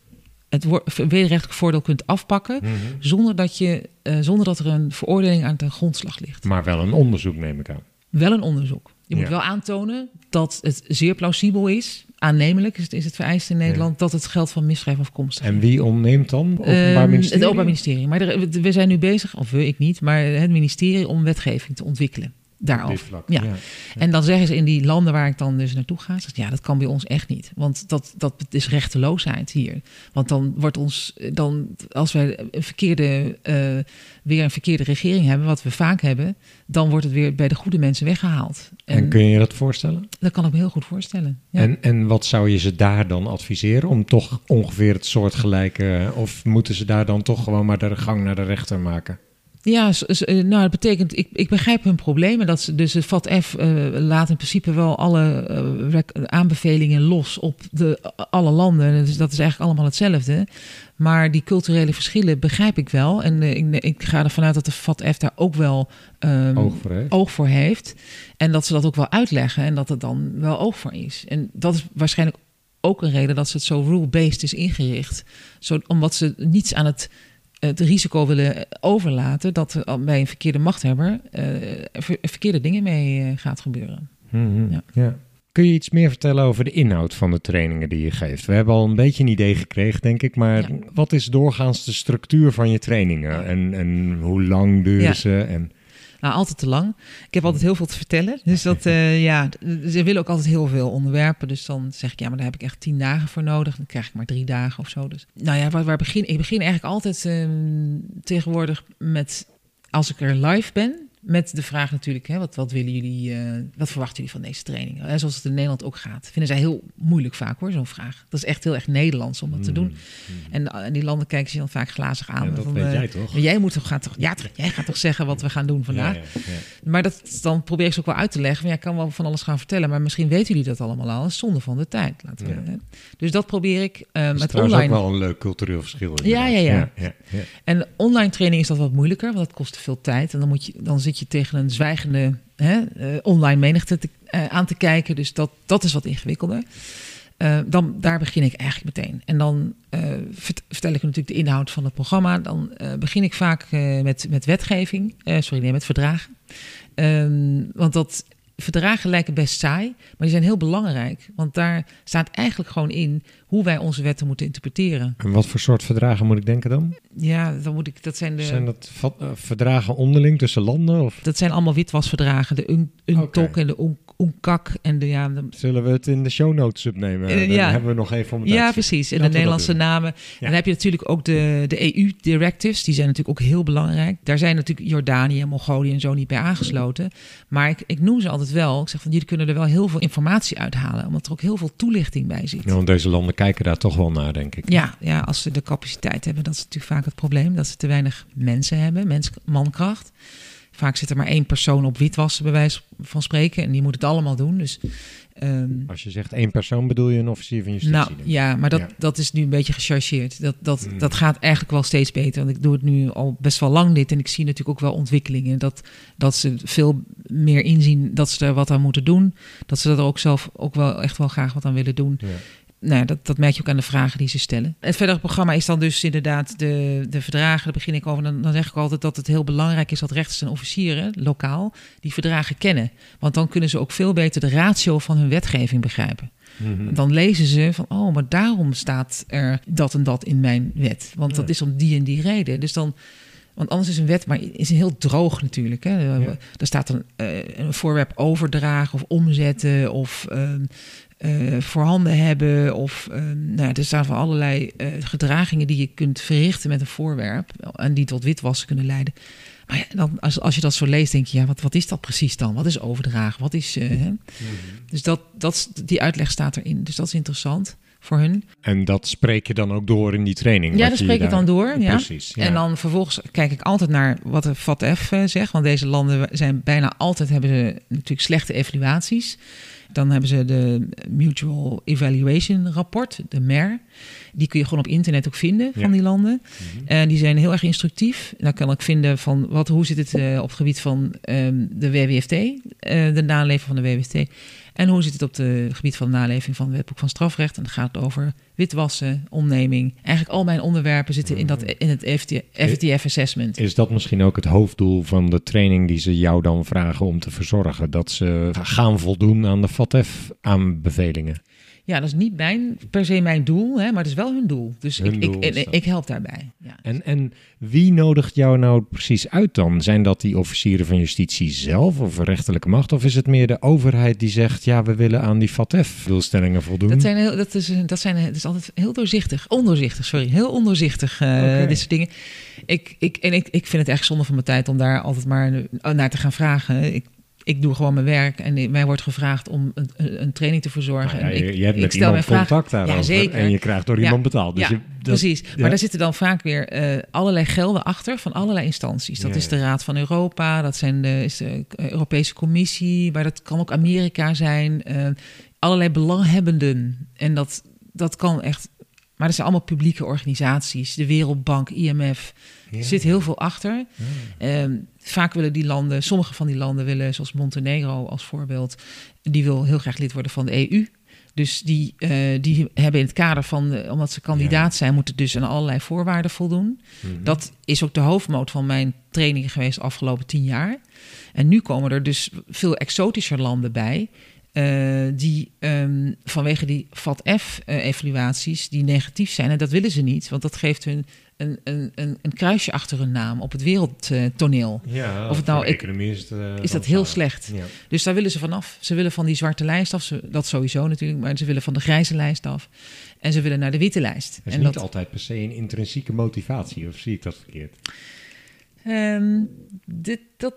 het wederrechtelijk voordeel kunt afpakken... zonder, dat je, eh, zonder dat er een veroordeling aan ten grondslag ligt. Maar wel een onderzoek, neem ik aan. Wel een onderzoek. Je moet Ja. wel aantonen dat het zeer plausibel is... aannemelijk is het, is het vereist in Nederland... dat het geld van misdrijf afkomstig is. En wie ontneemt dan? Openbaar Ehm, ministerie? Het Openbaar Ministerie. Maar er- we- we zijn nu bezig, of we, ik niet, maar het ministerie om wetgeving te ontwikkelen. Daarover. Ja. ja. En dan zeggen ze in die landen waar ik dan dus naartoe ga, ze, ja, dat kan bij ons echt niet. Want dat, dat is rechteloosheid hier. Want dan wordt ons, dan, als wij een verkeerde, eh, weer een verkeerde regering hebben, wat we vaak hebben, dan wordt het weer bij de goede mensen weggehaald. En, En kun je je dat voorstellen? dat kan ik me heel goed voorstellen. Ja. En, en wat zou je ze daar dan adviseren? Om toch ongeveer het soortgelijke... Of moeten ze daar dan toch gewoon maar de gang naar de rechter maken? Ja, eh, nou, dat betekent, ik, ik begrijp hun problemen. Dat ze, dus het VAT-F eh, laat in principe wel alle eh, aanbevelingen los op de, alle landen. Dus dat is eigenlijk allemaal hetzelfde. Maar die culturele verschillen begrijp ik wel. En ik, ik ga ervan uit dat de VAT-F daar ook wel ehm, Oog voor heeft. oog voor heeft. En dat ze dat ook wel uitleggen en dat het dan wel oog voor is. En dat is waarschijnlijk ook een reden dat ze het zo rule-based is ingericht. Zo, omdat ze niets aan het, het risico willen overlaten dat er al bij een verkeerde machthebber eh, ver- verkeerde dingen mee eh, gaat gebeuren. Mhm, Ja. ja. Kun je iets meer vertellen over de inhoud van de trainingen die je geeft? We hebben al een beetje een idee gekregen, denk ik. Maar Ja. wat is doorgaans de structuur van je trainingen? En, en hoe lang duren Ja. ze? En, Nou, altijd te lang. Ik heb altijd heel veel te vertellen. Dus dat, [LAUGHS] eh, ja, ze willen ook altijd heel veel onderwerpen. Dus dan zeg ik, ja, maar daar heb ik echt tien dagen voor nodig. Dan krijg ik maar drie dagen of zo. Dus, nou ja, waar, waar begin ik? begin eigenlijk altijd ehm, tegenwoordig met, als ik er live ben, met de vraag natuurlijk, hè, wat, wat willen jullie, eh, wat verwachten jullie van deze training? Hè, zoals het in Nederland ook gaat. Vinden zij heel moeilijk vaak hoor, zo'n vraag. Dat is echt heel erg Nederlands om dat te doen. En, eh, en die landen kijken zich dan vaak glazig aan. Mm. Ja, dat van, weet eh, jij toch? maar Jij, moet toch, gaat toch, ja, jij gaat toch zeggen wat we gaan doen vandaag? Ja, ja, ja. Maar dat, dan probeer ik ze ook wel uit te leggen. Ja, ik kan wel van alles gaan vertellen, maar misschien weten jullie dat allemaal al. Dat is zonde van de tijd. Laten we, Ja. hè. Dus dat probeer ik Dat is met online. ook wel een leuk cultureel verschil. Ja, ja, ja. ja, ja. En online training is dat wat moeilijker, want dat kost veel tijd. En dan, moet je, dan zit je tegen een zwijgende hè, eh, online menigte te- eh, aan te kijken. Dus dat, dat is wat ingewikkelder. Eh, dan, daar begin ik eigenlijk meteen. En dan vert- vertel ik natuurlijk de inhoud van het programma. Dan begin ik vaak met, met wetgeving. Sorry, nee, met verdragen. Ehm, want dat verdragen lijken best saai, maar die zijn heel belangrijk. Want daar staat eigenlijk gewoon in hoe wij onze wetten moeten interpreteren. En wat voor soort verdragen moet ik denken dan? Ja, dan moet ik. Dat zijn de. Zijn dat eh, verdragen onderling tussen landen? Of Dat zijn allemaal witwasverdragen. De Un- UNTOC Oké. en de UNCAC en de... Ja, de zullen we het in de show notes opnemen? Eh, Dan ja. hebben we nog even om het ja, precies. En de Laten Nederlandse namen. En dan heb je natuurlijk ook de, de EU-directives. Die zijn natuurlijk ook heel belangrijk. Daar zijn natuurlijk Jordanië, Mongolië en zo niet bij aangesloten. Maar ik, ik noem ze altijd wel. Ik zeg van, jullie kunnen er wel heel veel informatie uithalen. Omdat er ook heel veel toelichting bij zit. Ja, want deze landen kijken daar toch wel naar, denk ik. Ja, ja, als ze de capaciteit hebben, dat is natuurlijk vaak het probleem. Dat ze te weinig mensen hebben, mens, mankracht. Vaak zit er maar één persoon op witwassen, bij wijze van spreken. En die moet het allemaal doen. Dus, ehm, Als je zegt één persoon, bedoel je een officier van justitie? nou ja, maar dat, Ja. dat is nu een beetje gechargeerd. Dat, dat, Mm. dat gaat eigenlijk wel steeds beter. Want ik doe het nu al best wel lang dit. En ik zie natuurlijk ook wel ontwikkelingen. Dat, dat ze veel meer inzien dat ze er wat aan moeten doen. Dat ze er ook zelf ook wel echt wel graag wat aan willen doen. Ja. Nou, ja, dat, dat merk je ook aan de vragen die ze stellen. Het verdere programma is dan dus inderdaad de, de verdragen. Daar begin ik over. Dan, dan zeg ik altijd dat het heel belangrijk is dat rechters en officieren, lokaal, die verdragen kennen. Want dan kunnen ze ook veel beter de ratio van hun wetgeving begrijpen. Mhm. Dan lezen ze van, oh, maar daarom staat er dat en dat in mijn wet. Want dat is om die en die reden. Dus dan, want anders is een wet, maar is heel droog natuurlijk. Hè? Er staat een, eh, een voorwerp overdragen of omzetten of ehm, eh, voorhanden hebben. Of ehm, nou, ja, er staan van allerlei eh, gedragingen die je kunt verrichten met een voorwerp. En die tot witwassen kunnen leiden. Maar ja, dan, als, als je dat zo leest, denk je, ja, wat, wat is dat precies dan? Wat is overdragen? Wat is. eh, hè? Dus dat, dat, die uitleg staat erin. Dus dat is interessant voor hun. En dat spreek je dan ook door in die training? Ja, dat spreek ik daar- dan door. Ja. Precies. Ja. En dan vervolgens kijk ik altijd naar wat de FATF eh, zegt. Want deze landen zijn bijna altijd hebben ze natuurlijk slechte evaluaties. Dan hebben ze de Mutual Evaluation Rapport, de MER. Die kun je gewoon op internet ook vinden van Ja. die landen. Mhm. En die zijn heel erg instructief. Dan kan ik vinden van wat, hoe zit het eh, op het gebied van ehm, de WWFT, eh, de naleving van de WWFT. En hoe zit het op het gebied van de naleving van het wetboek van strafrecht. En dat gaat over witwassen, omneming. Eigenlijk al mijn onderwerpen zitten in, dat, in het FTF assessment. Is dat misschien ook het hoofddoel van de training die ze jou dan vragen om te verzorgen? Dat ze gaan voldoen aan de FATF-aanbevelingen? Ja, dat is niet mijn, per se mijn doel, hè, maar het is wel hun doel. Dus Hun ik, doel ik, ik, help daarbij. Ja. En, en wie nodigt jou nou precies uit dan? Zijn dat die officieren van justitie zelf of rechterlijke macht? Of is het meer de overheid die zegt, ja, we willen aan die FATF-doelstellingen voldoen? Dat, zijn dat, is, dat, zijn, dat is altijd heel doorzichtig. Ondoorzichtig, sorry. Heel ondoorzichtig, eh, Oké. dit soort dingen. Ik, ik, en ik, ik vind het echt zonde van mijn tijd om daar altijd maar naar te gaan vragen. Ik, ik doe gewoon mijn werk en mij wordt gevraagd om een, een, training te verzorgen. Nou ja, je, ik, hebt ik met stel iemand contact daarover Ja, zeker. en je krijgt door Ja. iemand betaald. Dus ja, je, dat- precies. Maar daar zitten dan vaak weer eh, allerlei gelden achter van allerlei instanties. Dat is de. Raad van Europa, dat zijn de, is de Europese Commissie, maar dat kan ook Amerika zijn. eh, allerlei belanghebbenden. En dat, dat kan echt. Maar dat zijn allemaal publieke organisaties. De Wereldbank, IMF. Er zit heel veel achter. Ehm, vaak willen die landen, sommige van die landen willen, zoals Montenegro als voorbeeld, die wil heel graag lid worden van de EU. Dus die, eh, die hebben in het kader van, de- omdat ze kandidaat zijn, moeten dus aan allerlei voorwaarden voldoen. Mhm. Dat is ook de hoofdmoot van mijn trainingen geweest de afgelopen tien jaar. En nu komen er dus veel exotischer landen bij. Eh, die ehm, vanwege die FATF-evaluaties die negatief zijn. En dat willen ze niet, want dat geeft hun een, een, een, een kruisje achter hun naam op het wereldtoneel. Ja, Of het nou- ik- economie is, het, eh, Is dat heel slecht. Ja. Dus daar willen ze vanaf. Ze willen van die zwarte lijst af. Ze, dat sowieso natuurlijk. Maar ze willen van de grijze lijst af. En ze willen naar de witte lijst. Het is en niet dat, altijd per se een intrinsieke motivatie, of zie ik dat verkeerd? Ehm, dit, dat,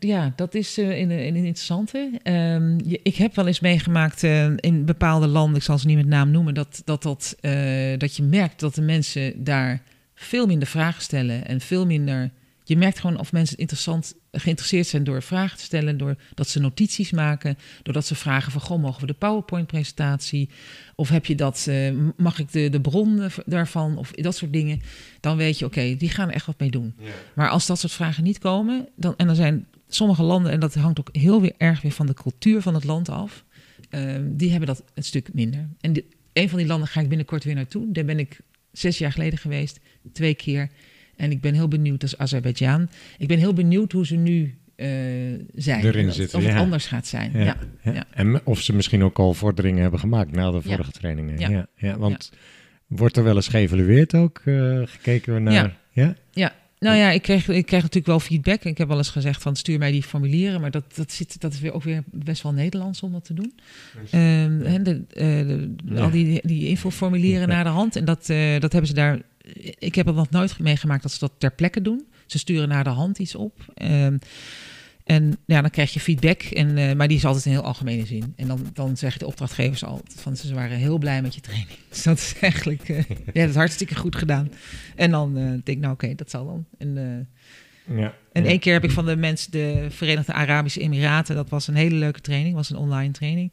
ja, dat is eh, een, interessante. Ehm, ik heb wel eens meegemaakt eh, in bepaalde landen, ik zal ze niet met naam noemen, dat, dat, dat, eh, dat je merkt dat de mensen daar veel minder vragen stellen en veel minder. Je merkt gewoon of mensen interessant, geïnteresseerd zijn door vragen te stellen, doordat ze notities maken, doordat ze vragen van, goh, mogen we de PowerPoint-presentatie? Of heb je dat, eh, mag ik de, de bron eh, daarvan? Of dat soort dingen. Dan weet je, oké, die gaan er echt wat mee doen. Maar als dat soort vragen niet komen, dan, en dan zijn sommige landen, en dat hangt ook heel weer erg weer van de cultuur van het land af, ehm, die hebben dat een stuk minder. En di- een van die landen ga ik binnenkort weer naartoe. Daar ben ik zes jaar geleden geweest, twee keer. En ik ben heel benieuwd, dat is Azerbeidzjan. Ik ben heel benieuwd hoe ze nu eh, zijn. Erin zitten, of het anders gaat zijn. Ja. Ja. ja. En of ze misschien ook al vorderingen hebben gemaakt na de Ja. vorige trainingen. Ja. Ja. Ja, want wordt er wel eens geëvalueerd ook? eh, gekeken naar... Ja. Ja? Ja, nou ja, ik kreeg, ik kreeg natuurlijk wel feedback. Ik heb wel eens gezegd van stuur mij die formulieren. Maar dat, dat, zit, dat is weer ook weer best wel Nederlands om dat te doen. Ehm, hè, de, eh, de- Ja. Al die, die infoformulieren Ja. naar de hand. En dat, eh, dat hebben ze daar... Ik heb het nog nooit meegemaakt dat ze dat ter plekke doen. Ze sturen naar de hand iets op. Ehm, en ja, dan krijg je feedback. En, eh, maar die is altijd in heel algemene zin. En dan, dan zeggen de opdrachtgevers altijd van ze waren heel blij met je training. [LAUGHS] Dus dat is eigenlijk, eh [LAUGHS] ja, dat is hartstikke goed gedaan. En dan eh, denk ik, nou oké, dat zal dan. En, Ja. en Ja. één keer heb ik van de mensen, de Verenigde Arabische Emiraten, dat was een hele leuke training, was een online training.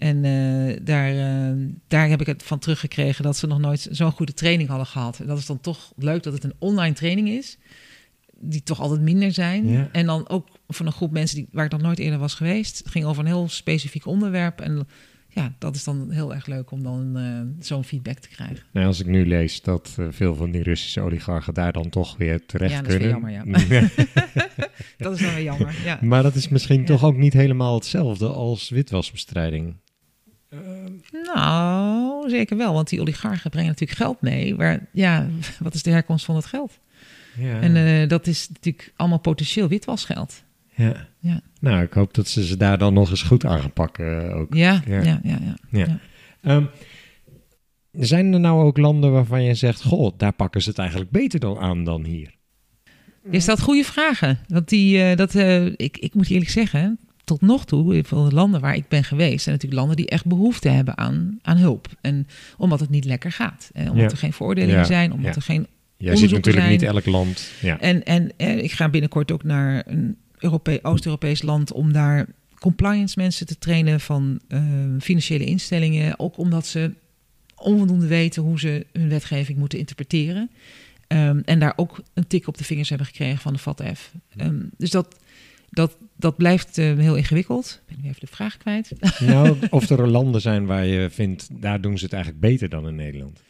En eh, daar, eh, daar heb ik het van teruggekregen dat ze nog nooit zo'n goede training hadden gehad. En dat is dan toch leuk dat het een online training is, die toch altijd minder zijn. Ja. En dan ook van een groep mensen die, waar ik nog nooit eerder was geweest. Het ging over een heel specifiek onderwerp. En ja, dat is dan heel erg leuk om dan eh, zo'n feedback te krijgen. Nou, als ik nu lees dat veel van die Russische oligarchen daar dan toch weer terecht Ja, dat is kunnen. jammer, [LAUGHS] [LAUGHS] Dat is dan weer jammer. Ja. maar dat is misschien Ja. toch ook niet helemaal hetzelfde als witwasbestrijding. Nou, zeker wel. Want die oligarchen brengen natuurlijk geld mee. Waar, ja, [LAUGHS] wat is de herkomst van dat geld? Ja. En eh, dat is natuurlijk allemaal potentieel witwasgeld. ja. Ja. Nou, ik hoop dat ze ze daar dan nog eens goed aan gaan pakken eh, ook. Ja, Ja. ja, ja. ja. Ehm, zijn er nou ook landen waarvan je zegt, goh, daar pakken ze het eigenlijk beter dan aan dan hier? Je stelt goede vragen. Want die, eh, dat, ik, ik moet eerlijk zeggen, tot nog toe, in veel landen waar ik ben geweest, zijn natuurlijk landen die echt behoefte hebben aan, aan hulp. En omdat het niet lekker gaat. En omdat Ja. er geen veroordelingen Ja. zijn, omdat Ja. er geen Jij ziet natuurlijk zijn. niet elk land. Ja. En, en, eh, ik ga binnenkort ook naar een Europe- Oost-Europees land om daar compliance mensen te trainen van eh, financiële instellingen. Ook omdat ze onvoldoende weten hoe ze hun wetgeving moeten interpreteren. Ehm, en daar ook een tik op de vingers hebben gekregen van de FATF. Ehm, dus dat, dat, dat blijft eh, heel ingewikkeld. Ik ben nu even de vraag kwijt. [LAUGHS] Nou, of er landen zijn waar je vindt, daar doen ze het eigenlijk beter dan in Nederland.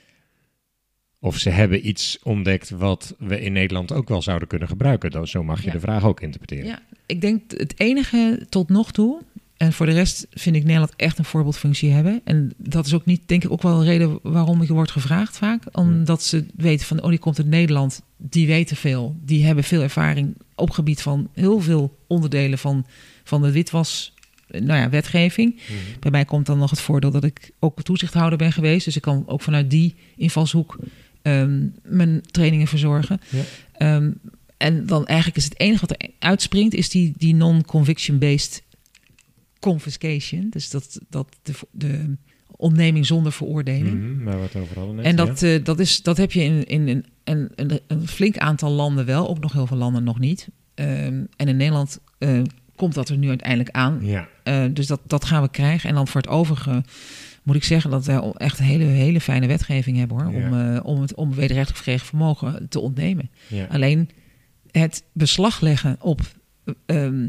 Of ze hebben iets ontdekt wat we in Nederland ook wel zouden kunnen gebruiken. Dan, zo mag je Ja. de vraag ook interpreteren. Ja, ik denk het enige tot nog toe. En voor de rest vind ik Nederland echt een voorbeeldfunctie hebben. En dat is ook niet, denk ik, ook wel een reden waarom ik word gevraagd vaak. Omdat ze weten van, oh, die komt uit Nederland. Die weten veel. Die hebben veel ervaring op gebied van heel veel onderdelen van, van de witwas, nou ja, wetgeving. Mhm. Bij mij komt dan nog het voordeel dat ik ook toezichthouder ben geweest. Dus ik kan ook vanuit die invalshoek ehm, mijn trainingen verzorgen. Ja. Ehm, en dan eigenlijk is het enige wat er uitspringt, is die, die non-conviction-based confiscation. Dus dat, dat de, de ontneming zonder veroordeling. Mhm, waar we het over hadden net. En ja. dat, eh, dat, is, dat heb je in, in, in een, flink aantal landen wel, ook nog heel veel landen nog niet. Ehm, en in Nederland eh, komt dat er nu uiteindelijk aan. Ja, Eh, dus dat, dat gaan we krijgen. En dan voor het overige moet ik zeggen dat wij echt een hele, hele fijne wetgeving hebben hoor. Ja. Om, om het om wederrechtelijk verkregen vermogen te ontnemen. ja. Alleen het beslag leggen op ehm,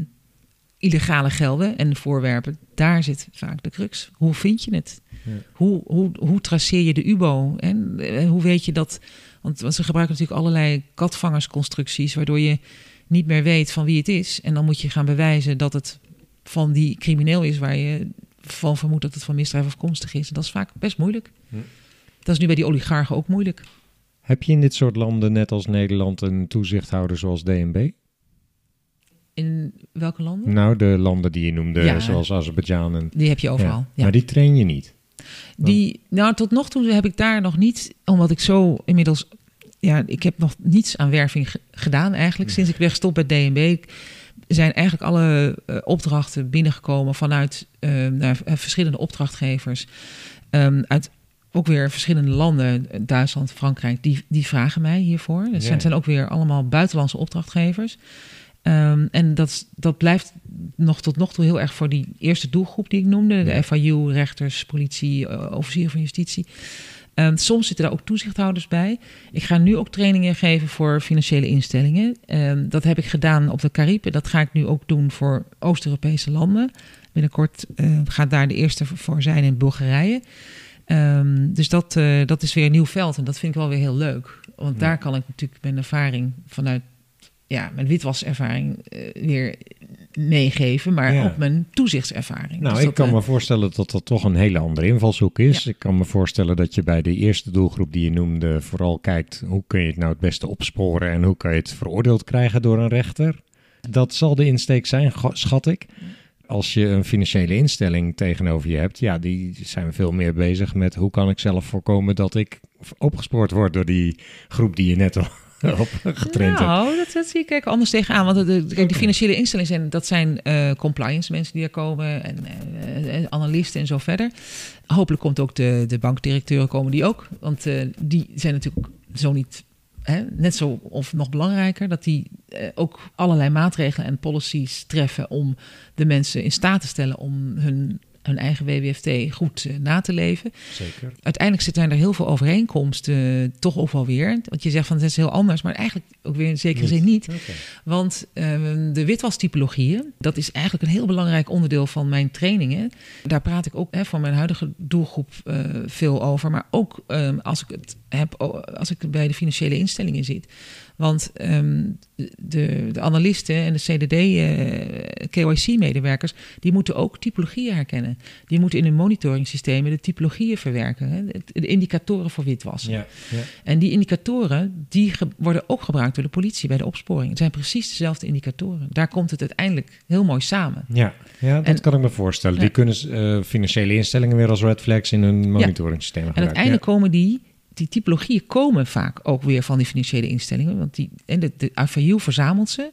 illegale gelden en voorwerpen, daar zit vaak de crux. Hoe vind je het? Ja. Hoe, hoe, hoe traceer je de UBO? En eh, hoe weet je dat? Want, want ze gebruiken natuurlijk allerlei katvangersconstructies, waardoor je niet meer weet van wie het is. En dan moet je gaan bewijzen dat het van die crimineel is waar je van vermoedt dat het van misdrijf afkomstig is. En dat is vaak best moeilijk. Dat is nu bij die oligarchen ook moeilijk. Heb je in dit soort landen, net als Nederland, een toezichthouder zoals DNB? In welke landen? Nou, de landen die je noemde, Ja. zoals Azerbeidzjan en... Die heb je overal. Ja. Maar die train je niet. Die, nou, tot nog toe heb ik daar nog niet, omdat ik zo inmiddels, ja, ik heb nog niets aan werving ge- gedaan eigenlijk sinds ik ben gestopt bij DNB. Zijn eigenlijk alle eh, opdrachten binnengekomen vanuit eh, naar, eh, verschillende opdrachtgevers Ehm, uit ook weer verschillende landen, eh, Duitsland, Frankrijk, die, die vragen mij hiervoor. Dus Ja. het zijn ook weer allemaal buitenlandse opdrachtgevers. Ehm, en dat, dat blijft nog tot nog toe heel erg voor die eerste doelgroep die ik noemde. De. FIU, rechters, politie, eh, officier van justitie. Ehm, soms zitten daar ook toezichthouders bij. Ik ga nu ook trainingen geven voor financiële instellingen. Ehm, dat heb ik gedaan op de Cariben. Dat ga ik nu ook doen voor Oost-Europese landen. Binnenkort gaat daar de eerste voor zijn in Bulgarije. Dus dat, eh, dat is weer een nieuw veld en dat vind ik wel weer heel leuk. Want Ja. daar kan ik natuurlijk mijn ervaring vanuit ja, mijn witwaservaring eh, weer meegeven, maar Ja. ook mijn toezichtservaring. Nou, Dus ik kan eh, me voorstellen dat dat toch een hele andere invalshoek is. Ik kan me voorstellen dat je bij de eerste doelgroep die je noemde vooral kijkt hoe kun je het nou het beste opsporen en hoe kan je het veroordeeld krijgen door een rechter. Dat zal de insteek zijn, schat ik. Als je een financiële instelling tegenover je hebt, ja, die zijn veel meer bezig met hoe kan ik zelf voorkomen dat ik opgespoord word door die groep die je net al op getraind hebt. Nou, dat, dat zie ik kijk anders tegenaan. Want de, de- financiële instellingen zijn, dat zijn eh, compliance mensen die er komen en eh, analisten en zo verder. Hopelijk komt ook de, de bankdirecteuren komen die ook. Want die zijn natuurlijk zo niet, hè, net zo of nog belangrijker, dat die eh, ook allerlei maatregelen en policies treffen om de mensen in staat te stellen om hun, hun eigen WWFT goed eh, na te leven Zeker. uiteindelijk zijn er heel veel overeenkomsten eh, toch ook wel weer. Want je zegt van het is heel anders, maar eigenlijk ook weer in zekere zin niet. Want ehm, de witwastypologieën, dat is eigenlijk een heel belangrijk onderdeel van mijn trainingen. Daar praat ik ook hè, voor mijn huidige doelgroep eh, veel over. Maar ook ehm, als ik het heb, als ik bij de financiële instellingen zit. Want ehm, de, de analisten en de CDD, eh, die moeten ook typologieën herkennen. Die moeten in hun monitoringssystemen de typologieën verwerken. Hè, de, de indicatoren voor witwassen. Ja, ja. En die indicatoren die worden ook gebruikt door de politie bij de opsporing. Het zijn precies dezelfde indicatoren. Daar komt het uiteindelijk heel mooi samen. Ja, ja dat En- kan ik me voorstellen. Die kunnen eh, financiële instellingen weer als red flags in hun monitoringssysteem En gebruiken. uiteindelijk komen die die typologieën komen vaak ook weer van die financiële instellingen. Want die, en de, de verzamelt ze.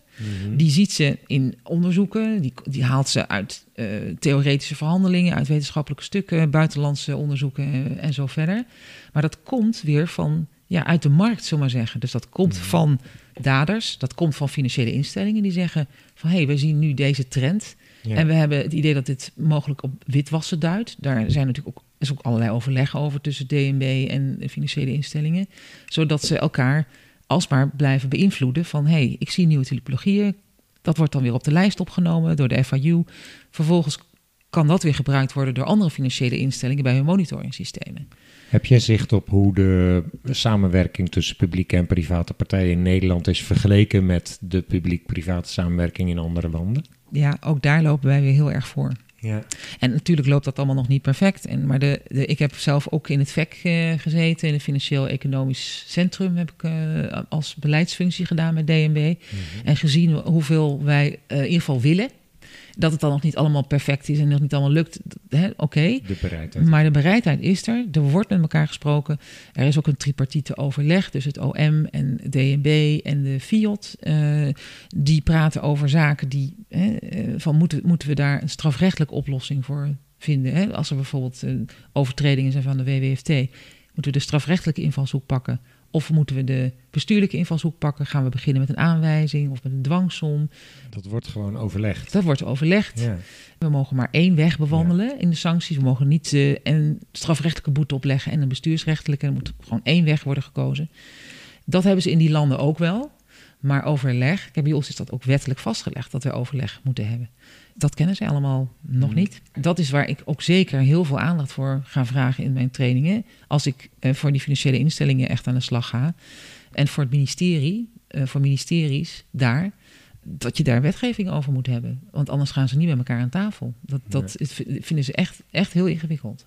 Die ziet ze in onderzoeken. Die, die haalt ze uit eh, theoretische verhandelingen, uit wetenschappelijke stukken, buitenlandse onderzoeken eh, en zo verder. Maar dat komt weer van, ja, uit de markt, zullen maar zeggen. Dus dat komt van daders, dat komt van financiële instellingen die zeggen van hé, hey, we zien nu deze trend. Ja. En we hebben het idee dat dit mogelijk op witwassen duidt. Daar zijn natuurlijk ook, is ook allerlei overleg over tussen DNB en financiële instellingen. Zodat ze elkaar alsmaar blijven beïnvloeden van... hé, hey, ik zie nieuwe typologieën. Dat wordt dan weer op de lijst opgenomen door de FIU. Vervolgens kan dat weer gebruikt worden door andere financiële instellingen... bij hun monitoringssystemen. Heb jij zicht op hoe de samenwerking tussen publieke en private partijen in Nederland is vergeleken met de publiek-private samenwerking in andere landen? Ja, ook daar lopen wij weer heel erg voor. Ja. En natuurlijk loopt dat allemaal nog niet perfect. En, maar de, de, ik heb zelf ook in het VEC uh, gezeten, in het Financieel Economisch Centrum, heb ik uh, als beleidsfunctie gedaan met DNB. Mm -hmm. En gezien hoeveel wij uh, in ieder geval willen. Dat het dan nog niet allemaal perfect is en nog niet allemaal lukt, oké. Okay. De bereidheid. Maar de bereidheid is er. Er wordt met elkaar gesproken. Er is ook een tripartite overleg, dus het OM en DNB en de FIOT. Uh, die praten over zaken die, hè, van moeten, moeten we daar een strafrechtelijke oplossing voor vinden. Hè? Als er bijvoorbeeld uh, overtredingen zijn van de WWFT, moeten we de strafrechtelijke invalshoek pakken. Of moeten we de bestuurlijke invalshoek pakken? Gaan we beginnen met een aanwijzing of met een dwangsom? Dat wordt gewoon overlegd. Dat wordt overlegd. Ja. We mogen maar één weg bewandelen ja. in de sancties. We mogen niet uh, een strafrechtelijke boete opleggen en een bestuursrechtelijke. Er moet gewoon één weg worden gekozen. Dat hebben ze in die landen ook wel. Maar overleg, ik heb bij ons is dat ook wettelijk vastgelegd dat we overleg moeten hebben. Dat kennen ze allemaal nog niet. Dat is waar ik ook zeker heel veel aandacht voor ga vragen in mijn trainingen. Als ik uh, voor die financiële instellingen echt aan de slag ga. En voor het ministerie, uh, voor ministeries daar, dat je daar wetgeving over moet hebben. Want anders gaan ze niet met elkaar aan tafel. Dat, dat nee. vinden ze echt, echt heel ingewikkeld.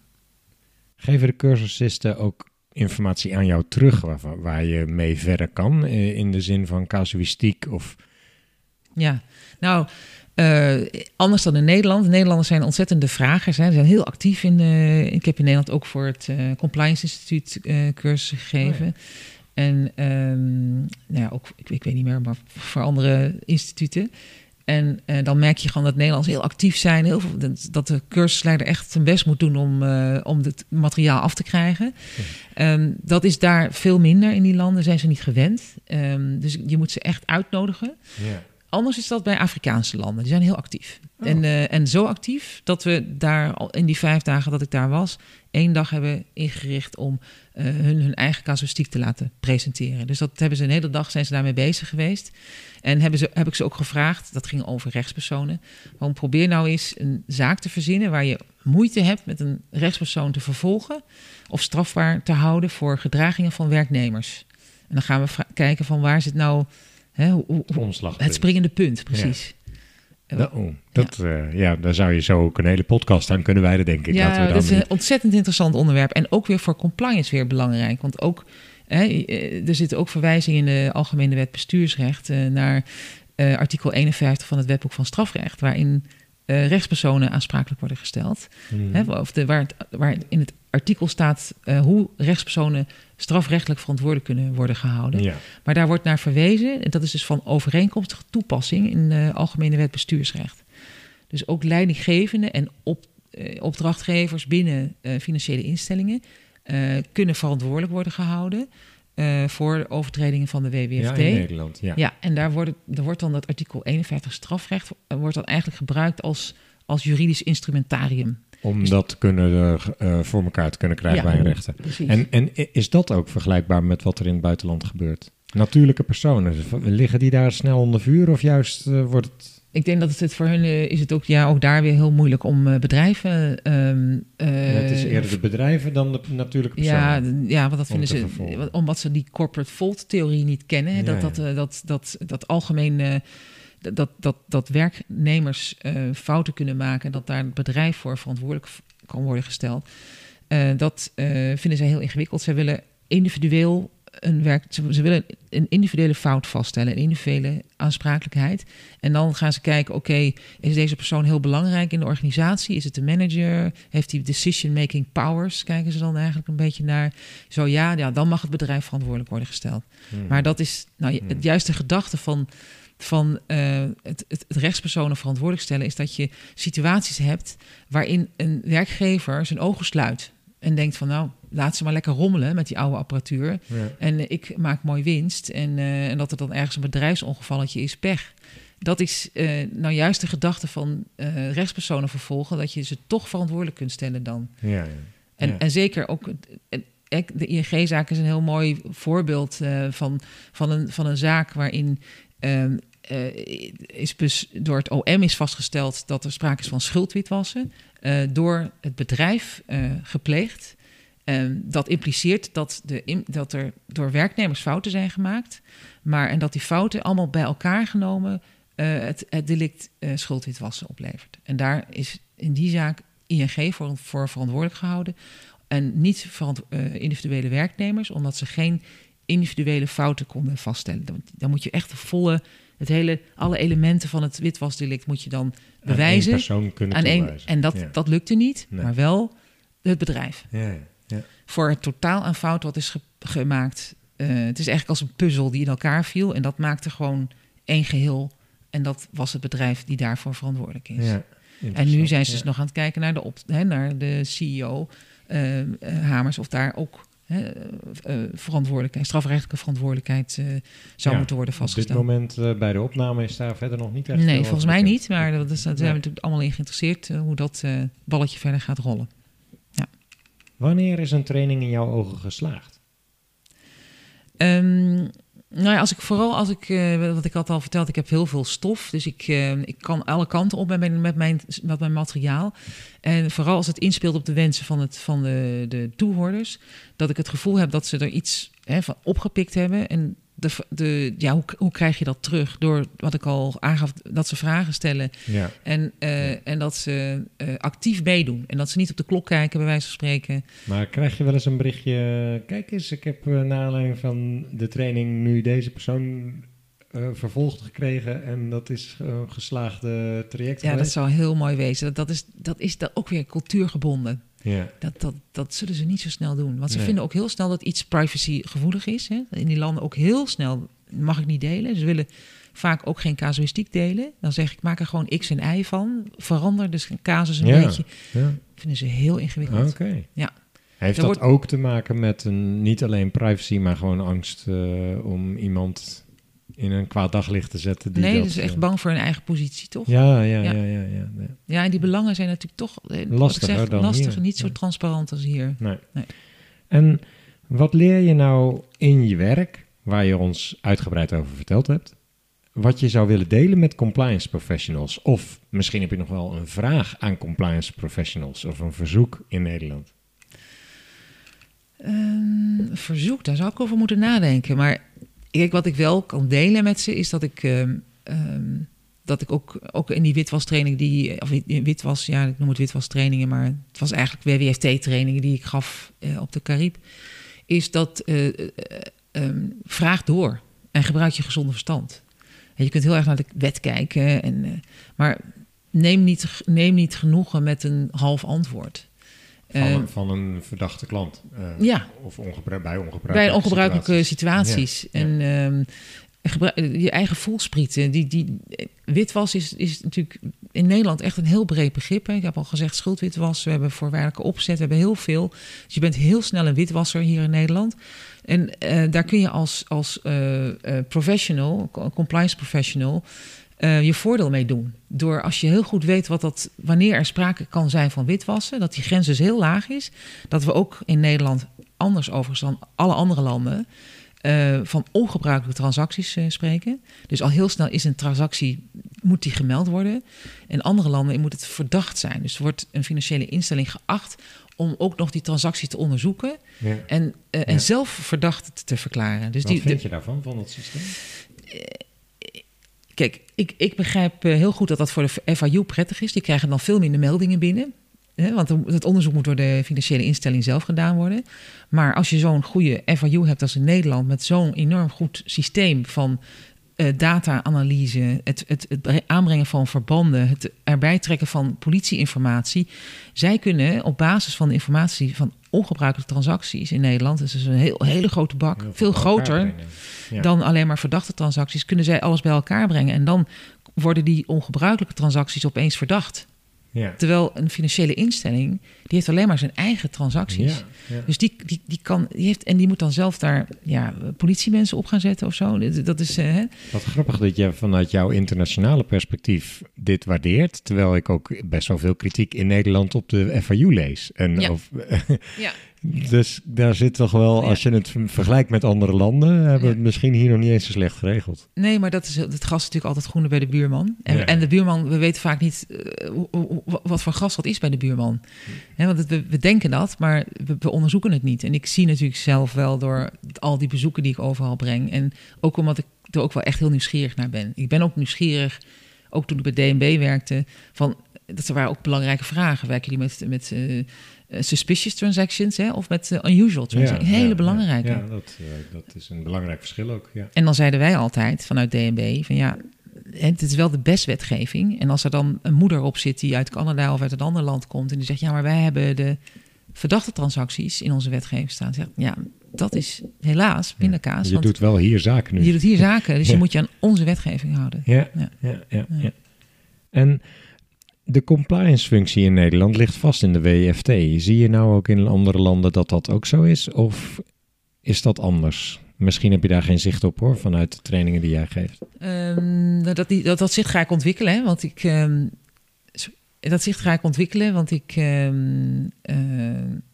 Geven de cursisten ook informatie aan jou terug waar, waar je mee verder kan? In de zin van casuïstiek of... Ja, nou, uh, anders dan in Nederland. Nederlanders zijn ontzettende vragers. Hè. Ze zijn heel actief in. Uh, ik heb in Nederland ook voor het uh, Compliance Instituut cursussen gegeven. Oh ja. En um, nou ja, ook, ik, ik, weet niet meer, maar voor andere instituten. En dan merk je gewoon dat Nederlanders heel actief zijn. Heel veel, dat de cursusleider echt zijn best moet doen om, om het materiaal af te krijgen. Ja. Um, dat is daar veel minder in die landen, zijn ze niet gewend. Um, dus je moet ze echt uitnodigen. Ja. Anders is dat bij Afrikaanse landen. Die zijn heel actief. Oh. En, uh, en zo actief dat we daar in die vijf dagen dat ik daar was, één dag hebben ingericht om uh, hun, hun eigen casuïstiek te laten presenteren. Dus dat hebben ze een hele dag zijn ze daarmee bezig geweest. En hebben ze, heb ik ze ook gevraagd, dat ging over rechtspersonen. Gewoon probeer nou eens een zaak te verzinnen waar je moeite hebt met een rechtspersoon te vervolgen of strafbaar te houden voor gedragingen van werknemers. En dan gaan we kijken van waar zit nou Hè, hoe, het springende punt, precies. Ja. Dat, oh, dat, ja. Uh, ja, daar zou je zo ook een hele podcast aan kunnen wijden, denk ik. Ja, dat, we dan dat is een ontzettend interessant onderwerp. En ook weer voor compliance weer belangrijk. Want ook, hè, er zitten ook verwijzingen in de Algemene Wet Bestuursrecht... Uh, naar uh, artikel 51 van het Wetboek van Strafrecht... waarin rechtspersonen aansprakelijk worden gesteld. Hmm. Hè, of de, waar, het, waar in het artikel staat uh, hoe rechtspersonen strafrechtelijk verantwoordelijk kunnen worden gehouden. Ja. Maar daar wordt naar verwezen, en dat is dus van overeenkomstige toepassing in de Algemene Wet Bestuursrecht. Dus ook leidinggevenden en op, uh, opdrachtgevers binnen financiële instellingen kunnen verantwoordelijk worden gehouden. Voor overtredingen van de WWFT. Ja, in Nederland, ja. Ja, en daar wordt, wordt dan dat artikel 51 strafrecht... wordt dan eigenlijk gebruikt als, als juridisch instrumentarium. Om dus dat te kunnen, uh, voor elkaar te kunnen krijgen ja, bij een rechter. Precies. En, en is dat ook vergelijkbaar met wat er in het buitenland gebeurt? Natuurlijke personen, liggen die daar snel onder vuur of juist uh, wordt het... Ik denk dat het voor hun uh, is het ook, ja, ook daar weer heel moeilijk om uh, bedrijven. Um, uh, ja, het is eerder de bedrijven dan de natuurlijke personen. Ja, ja want dat vinden ze. Vervolgen. Omdat ze die corporate fault-theorie niet kennen. Ja, dat, dat, ja. dat, dat, dat algemeen. Dat, dat, dat werknemers fouten kunnen maken en dat daar het bedrijf voor verantwoordelijk kan worden gesteld. dat vinden zij heel ingewikkeld. Zij willen individueel een werk, ze, ze willen een individuele fout vaststellen, een individuele aansprakelijkheid. En dan gaan ze kijken, oké, is deze persoon heel belangrijk in de organisatie? Is het de manager? Heeft hij decision-making powers? Kijken ze dan eigenlijk een beetje naar. Zo ja, ja, dan mag het bedrijf verantwoordelijk worden gesteld. Hmm. Maar dat is nou, Hmm. het juiste gedachte van, van eh, het, het, het rechtspersonen verantwoordelijk stellen, is dat je situaties hebt waarin een werkgever zijn ogen sluit. En denkt van nou, laat ze maar lekker rommelen met die oude apparatuur. Ja. En ik maak mooi winst. En, eh, en dat er dan ergens een bedrijfsongevalletje is, pech. Dat is eh, nou juist de gedachte van rechtspersonen vervolgen, dat je ze toch verantwoordelijk kunt stellen dan. Ja, ja. En, en zeker ook, de ING-zaak is een heel mooi voorbeeld van, van, een, van een zaak waarin ehm, eh, is dus door het OM is vastgesteld dat er sprake is van schuldwitwassen eh, door het bedrijf eh, gepleegd. Ehm, dat impliceert dat, de, dat er door werknemers fouten zijn gemaakt, maar en dat die fouten allemaal bij elkaar genomen eh, het, het delict eh, schuldwitwassen oplevert. En daar is in die zaak ING voor, voor verantwoordelijk gehouden. En niet eh, individuele werknemers, omdat ze geen individuele fouten konden vaststellen. Dan moet je echt de volle, het hele, alle elementen van het witwasdelict moet je dan Aan bewijzen. één persoon kunnen aan één, en dat, Ja. dat lukte niet, Nee. maar wel het bedrijf. Ja, ja. Voor het totaal aan fout wat is ge- gemaakt. eh, het is eigenlijk als een puzzel die in elkaar viel. En dat maakte gewoon één geheel. En dat was het bedrijf die daarvoor verantwoordelijk is. Ja, En nu zijn ze dus nog aan het kijken naar de, op, hè, naar de CEO eh, eh, Hamers, of daar ook hè, eh, verantwoordelijkheid, strafrechtelijke verantwoordelijkheid eh, zou Ja, moeten worden Op dit vastgesteld. moment eh, bij de opname is daar verder nog niet echt Nee, volgens mij bekend. niet, maar dat is, daar zijn we natuurlijk allemaal in geïnteresseerd eh, hoe dat eh, balletje verder gaat rollen. Wanneer is een training in jouw ogen geslaagd? Ehm, nou ja, als ik vooral als ik, eh, wat ik had al verteld, ik heb heel veel stof. Dus ik, eh, ik kan alle kanten op met mijn, met, mijn, met mijn materiaal. En vooral als het inspeelt op de wensen van, het, van de, de toehoorders. Dat ik het gevoel heb dat ze er iets hè, van opgepikt hebben. En de, de, ja, hoe, hoe krijg je dat terug? Door wat ik al aangaf, dat ze vragen stellen. Ja, En, eh, en dat ze eh, actief meedoen. En dat ze niet op de klok kijken, bij wijze van spreken. maar krijg je wel eens een berichtje... Kijk eens, ik heb uh, naar aanleiding van de training nu deze persoon uh, vervolgd gekregen... en dat is een geslaagde traject Ja, geweest. dat zou heel mooi wezen. Dat, dat is, dat is dat ook weer cultuurgebonden. Ja, Dat, dat, dat zullen ze niet zo snel doen. Want ze Nee. vinden ook heel snel dat iets privacygevoelig is. Hè? In die landen ook heel snel mag ik niet delen. Ze willen vaak ook geen casuïstiek delen. Dan zeg ik, maak er gewoon x en y van. Verander dus een casus een Ja. beetje. ja. vinden ze heel ingewikkeld. oké. Ja. Heeft dat wordt- ook te maken met een, niet alleen privacy... maar gewoon angst eh, om iemand in een kwaad daglicht te zetten? Die nee, dat, is echt eh, bang voor hun eigen positie, toch? Ja, ja, Ja. ja, ja. ja, ja. Ja, en die belangen zijn natuurlijk toch eh, Lastiger zeg, dan lastig, hier. niet zo transparant als hier. Nee. Nee. En wat leer je nou in je werk, waar je ons uitgebreid over verteld hebt, wat je zou willen delen met compliance professionals? Of misschien heb je nog wel een vraag aan compliance professionals of een verzoek in Nederland. Ehm, verzoek, daar zou ik over moeten nadenken. Maar kijk, wat ik wel kan delen met ze is dat ik, ehm, ehm, dat ik ook, ook in die witwastraining, die, of in witwas, ja, ik noem het witwastrainingen, maar het was eigenlijk WWFT-trainingen die ik gaf eh, op de Carib, is dat eh, eh, ehm, vraag door en gebruik je gezonde verstand. Je kunt heel erg naar de wet kijken, en, eh, maar neem niet, neem niet genoegen met een half antwoord. Van, Ehm, een, van een verdachte klant. eh, ja. Of ongebru bij ongebruikelijke bij ongebruikelijke situaties. situaties. Ja, En ehm, je eigen voelsprieten. Die, die, witwas is, is natuurlijk in Nederland echt een heel breed begrip. Hè. Ik heb al gezegd schuldwitwas. We hebben voorwaardelijke opzet. We hebben heel veel. Dus je bent heel snel een witwasser hier in Nederland. En eh, daar kun je als, als eh, professional, co- compliance professional... eh, je voordeel mee doen. Door als je heel goed weet wat dat, wanneer er sprake kan zijn van witwassen, dat die grens dus heel laag is. Dat we ook in Nederland, anders overigens dan alle andere landen, eh, van ongebruikelijke transacties eh, spreken. Dus al heel snel is een transactie, moet die gemeld worden. In andere landen moet het verdacht zijn. Dus wordt een financiële instelling geacht om ook nog die transactie te onderzoeken Ja. en, Ja. en zelf verdacht te verklaren. Dus Wat die, vind de- je daarvan, van dat systeem? Kijk, ik, ik begrijp eh, heel goed dat dat voor de FIU prettig is. Die krijgen dan veel minder meldingen binnen. hè, want het onderzoek moet door de financiële instelling zelf gedaan worden. Maar als je zo'n goede FIU hebt als in Nederland, met zo'n enorm goed systeem van eh, data-analyse, het, het, het aanbrengen van verbanden, het erbij trekken van politieinformatie. Zij kunnen op basis van de informatie van ongebruikelijke transacties in Nederland, dus dat is een heel, hele grote bak, Heel veel groter. Ja. dan alleen maar verdachte transacties, kunnen zij alles bij elkaar brengen. En dan worden die ongebruikelijke transacties opeens verdacht. Ja. Terwijl een financiële instelling, die heeft alleen maar zijn eigen transacties. Ja, ja. Dus die, die, die kan, die heeft, en die moet dan zelf daar ja, politiemensen op gaan zetten of zo. Dat- is, eh, hè? Wat grappig dat je vanuit jouw internationale perspectief dit waardeert, terwijl ik ook best wel veel kritiek in Nederland op de FIU lees. En Ja. [LAUGHS] dus daar zit toch wel, als je het ver- vergelijkt met andere landen, hebben we het misschien hier nog niet eens zo slecht geregeld. Nee, maar dat is het gras is natuurlijk altijd groener bij de buurman. En, Ja. en de buurman, we weten vaak niet eh, wat voor gas dat is bij de buurman. Want het- we, we denken dat, maar we, we onderzoeken het niet. En ik zie natuurlijk zelf wel door al die bezoeken die ik overal breng. En ook omdat ik er ook wel echt heel nieuwsgierig naar ben. Ik ben ook nieuwsgierig, ook toen ik bij DNB werkte, van dat er waren ook belangrijke vragen. Werken jullie met, met eh, suspicious transactions hè, of met eh, unusual transactions? Hele ja, belangrijke. Ja, dat, eh, dat is een belangrijk verschil ook. Ja. En dan zeiden wij altijd vanuit DNB van ja, het is wel de best wetgeving. En als er dan een moeder op zit die uit Canada of uit een ander land komt en die zegt ja, maar wij hebben de verdachte transacties in onze wetgeving staan. Zegt ja, dat is helaas pindakaas. Je want doet wel hier zaken nu. je doet hier zaken, dus je Ja. moet je aan onze wetgeving houden. Ja, Ja. ja. Ja, ja, En de compliance functie in Nederland ligt vast in de WFT. Zie je nou ook in andere landen dat dat ook zo is? Of is dat anders? Misschien heb je daar geen zicht op hoor, vanuit de trainingen die jij geeft. Ehm, nou, dat, die, dat, dat zicht ga ik ontwikkelen, hè, want ik. ehm, dat zicht ga ik ontwikkelen, want ik, ehm, eh,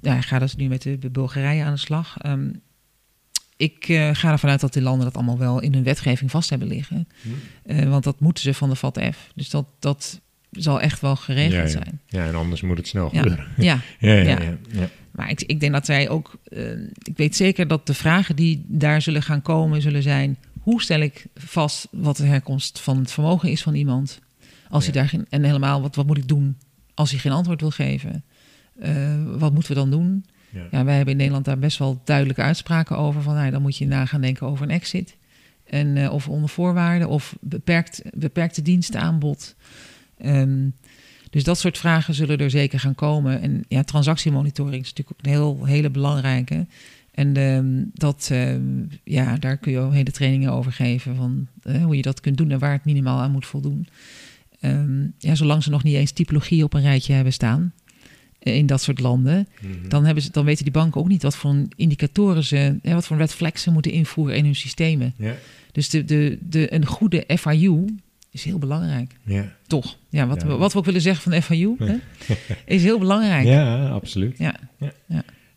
ja, ik ga dus nu met de, de Bulgarije aan de slag. Ehm, ik eh, ga ervan uit dat die landen dat allemaal wel in hun wetgeving vast hebben liggen. Eh, want dat moeten ze van de FATF. Dus dat, dat zal echt wel geregeld ja, ja. zijn. Ja, en anders moet het snel Ja. gebeuren. [LAUGHS] [LAUGHS] Ja, Ja, ja, maar ik, ik denk dat wij ook. eh, ik weet zeker dat de vragen die daar zullen gaan komen, zullen zijn: hoe stel ik vast wat de herkomst van het vermogen is van iemand? Als hij daar geen, en helemaal, wat, wat moet ik doen als hij geen antwoord wil geven? Eh, wat moeten we dan doen? Ja. Ja, wij hebben in Nederland daar best wel duidelijke uitspraken over. Van nou, dan moet je na gaan denken over een exit. En, eh, of onder voorwaarden, of beperkt, beperkte dienstaanbod. Ehm, dus dat soort vragen zullen er zeker gaan komen. En ja, transactiemonitoring is natuurlijk ook een heel, hele belangrijke. En ehm, dat, ehm, ja, daar kun je ook hele trainingen over geven. Van eh, hoe je dat kunt doen en waar het minimaal aan moet voldoen. Ja, zolang ze nog niet eens typologie op een rijtje hebben staan eh, in dat soort landen, Mhm. dan, hebben ze, dan weten die banken ook niet wat voor indicatoren ze, hè, wat voor red flags ze moeten invoeren in hun systemen. Dus de, de, de, een goede FIU is heel belangrijk. ja. Toch? Ja, wat, Ja. We, wat we ook willen zeggen van de FIU, hè, is heel belangrijk. ja absoluut. Ja.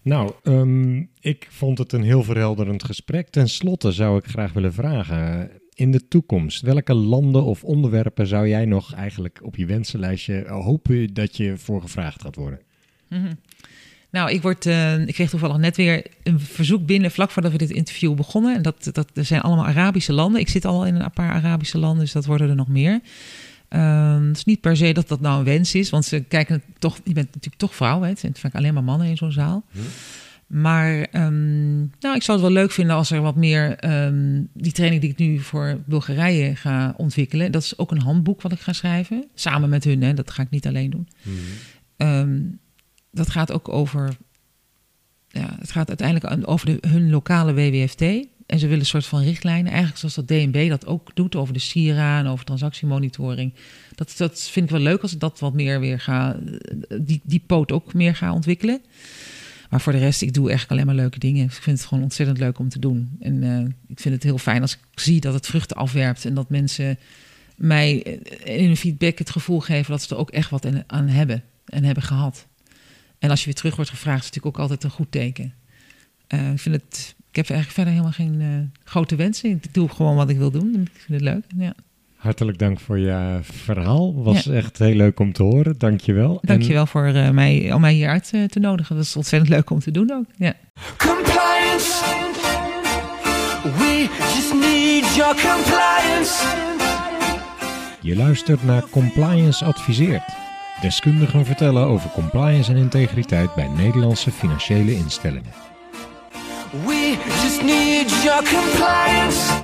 Nou, ehm, ik vond het een heel verhelderend gesprek. Ten slotte zou ik graag willen vragen, in de toekomst, welke landen of onderwerpen zou jij nog eigenlijk op je wensenlijstje hopen dat je voor gevraagd gaat worden? Mhm. Nou, ik, word, eh, ik kreeg toevallig net weer een verzoek binnen vlak voordat we dit interview begonnen. En dat, dat er zijn allemaal Arabische landen. Ik zit al in een paar Arabische landen, dus dat worden er nog meer. Ehm, het is niet per se dat dat nou een wens is, want ze kijken toch. Je bent natuurlijk toch vrouw, hè? Het zijn vaak alleen maar mannen in zo'n zaal. Maar ehm, nou, ik zou het wel leuk vinden als er wat meer. ehm, die training die ik nu voor Bulgarije ga ontwikkelen. Dat is ook een handboek wat ik ga schrijven. Samen met hun, hè? dat ga ik niet alleen doen. Ehm, dat gaat ook over. Ja, het gaat uiteindelijk over de, hun lokale WWFT. En ze willen een soort van richtlijnen, eigenlijk zoals dat DNB dat ook doet, over de SIRA en over transactiemonitoring. Dat, dat vind ik wel leuk als ik dat wat meer weer ga, die, die poot ook meer ga ontwikkelen. Maar voor de rest, ik doe eigenlijk alleen maar leuke dingen. Ik vind het gewoon ontzettend leuk om te doen. En eh, ik vind het heel fijn als ik zie dat het vruchten afwerpt en dat mensen mij eh, in hun feedback het gevoel geven dat ze er ook echt wat aan hebben en hebben gehad. En als je weer terug wordt gevraagd, is het natuurlijk ook altijd een goed teken. Eh, ik, vind het, ik heb eigenlijk verder helemaal geen eh, grote wensen. Ik doe gewoon wat ik wil doen. en Ik vind het leuk. Ja. Hartelijk dank voor je verhaal. Was echt heel leuk om te horen. Dank je wel. Dank je wel voor eh, mij, om mij hier uit te nodigen. Dat is ontzettend leuk om te doen ook. Ja. Compliance. We just need your compliance. Je luistert naar Compliance Adviseert. Deskundigen vertellen over compliance en integriteit bij Nederlandse financiële instellingen. We just need your compliance.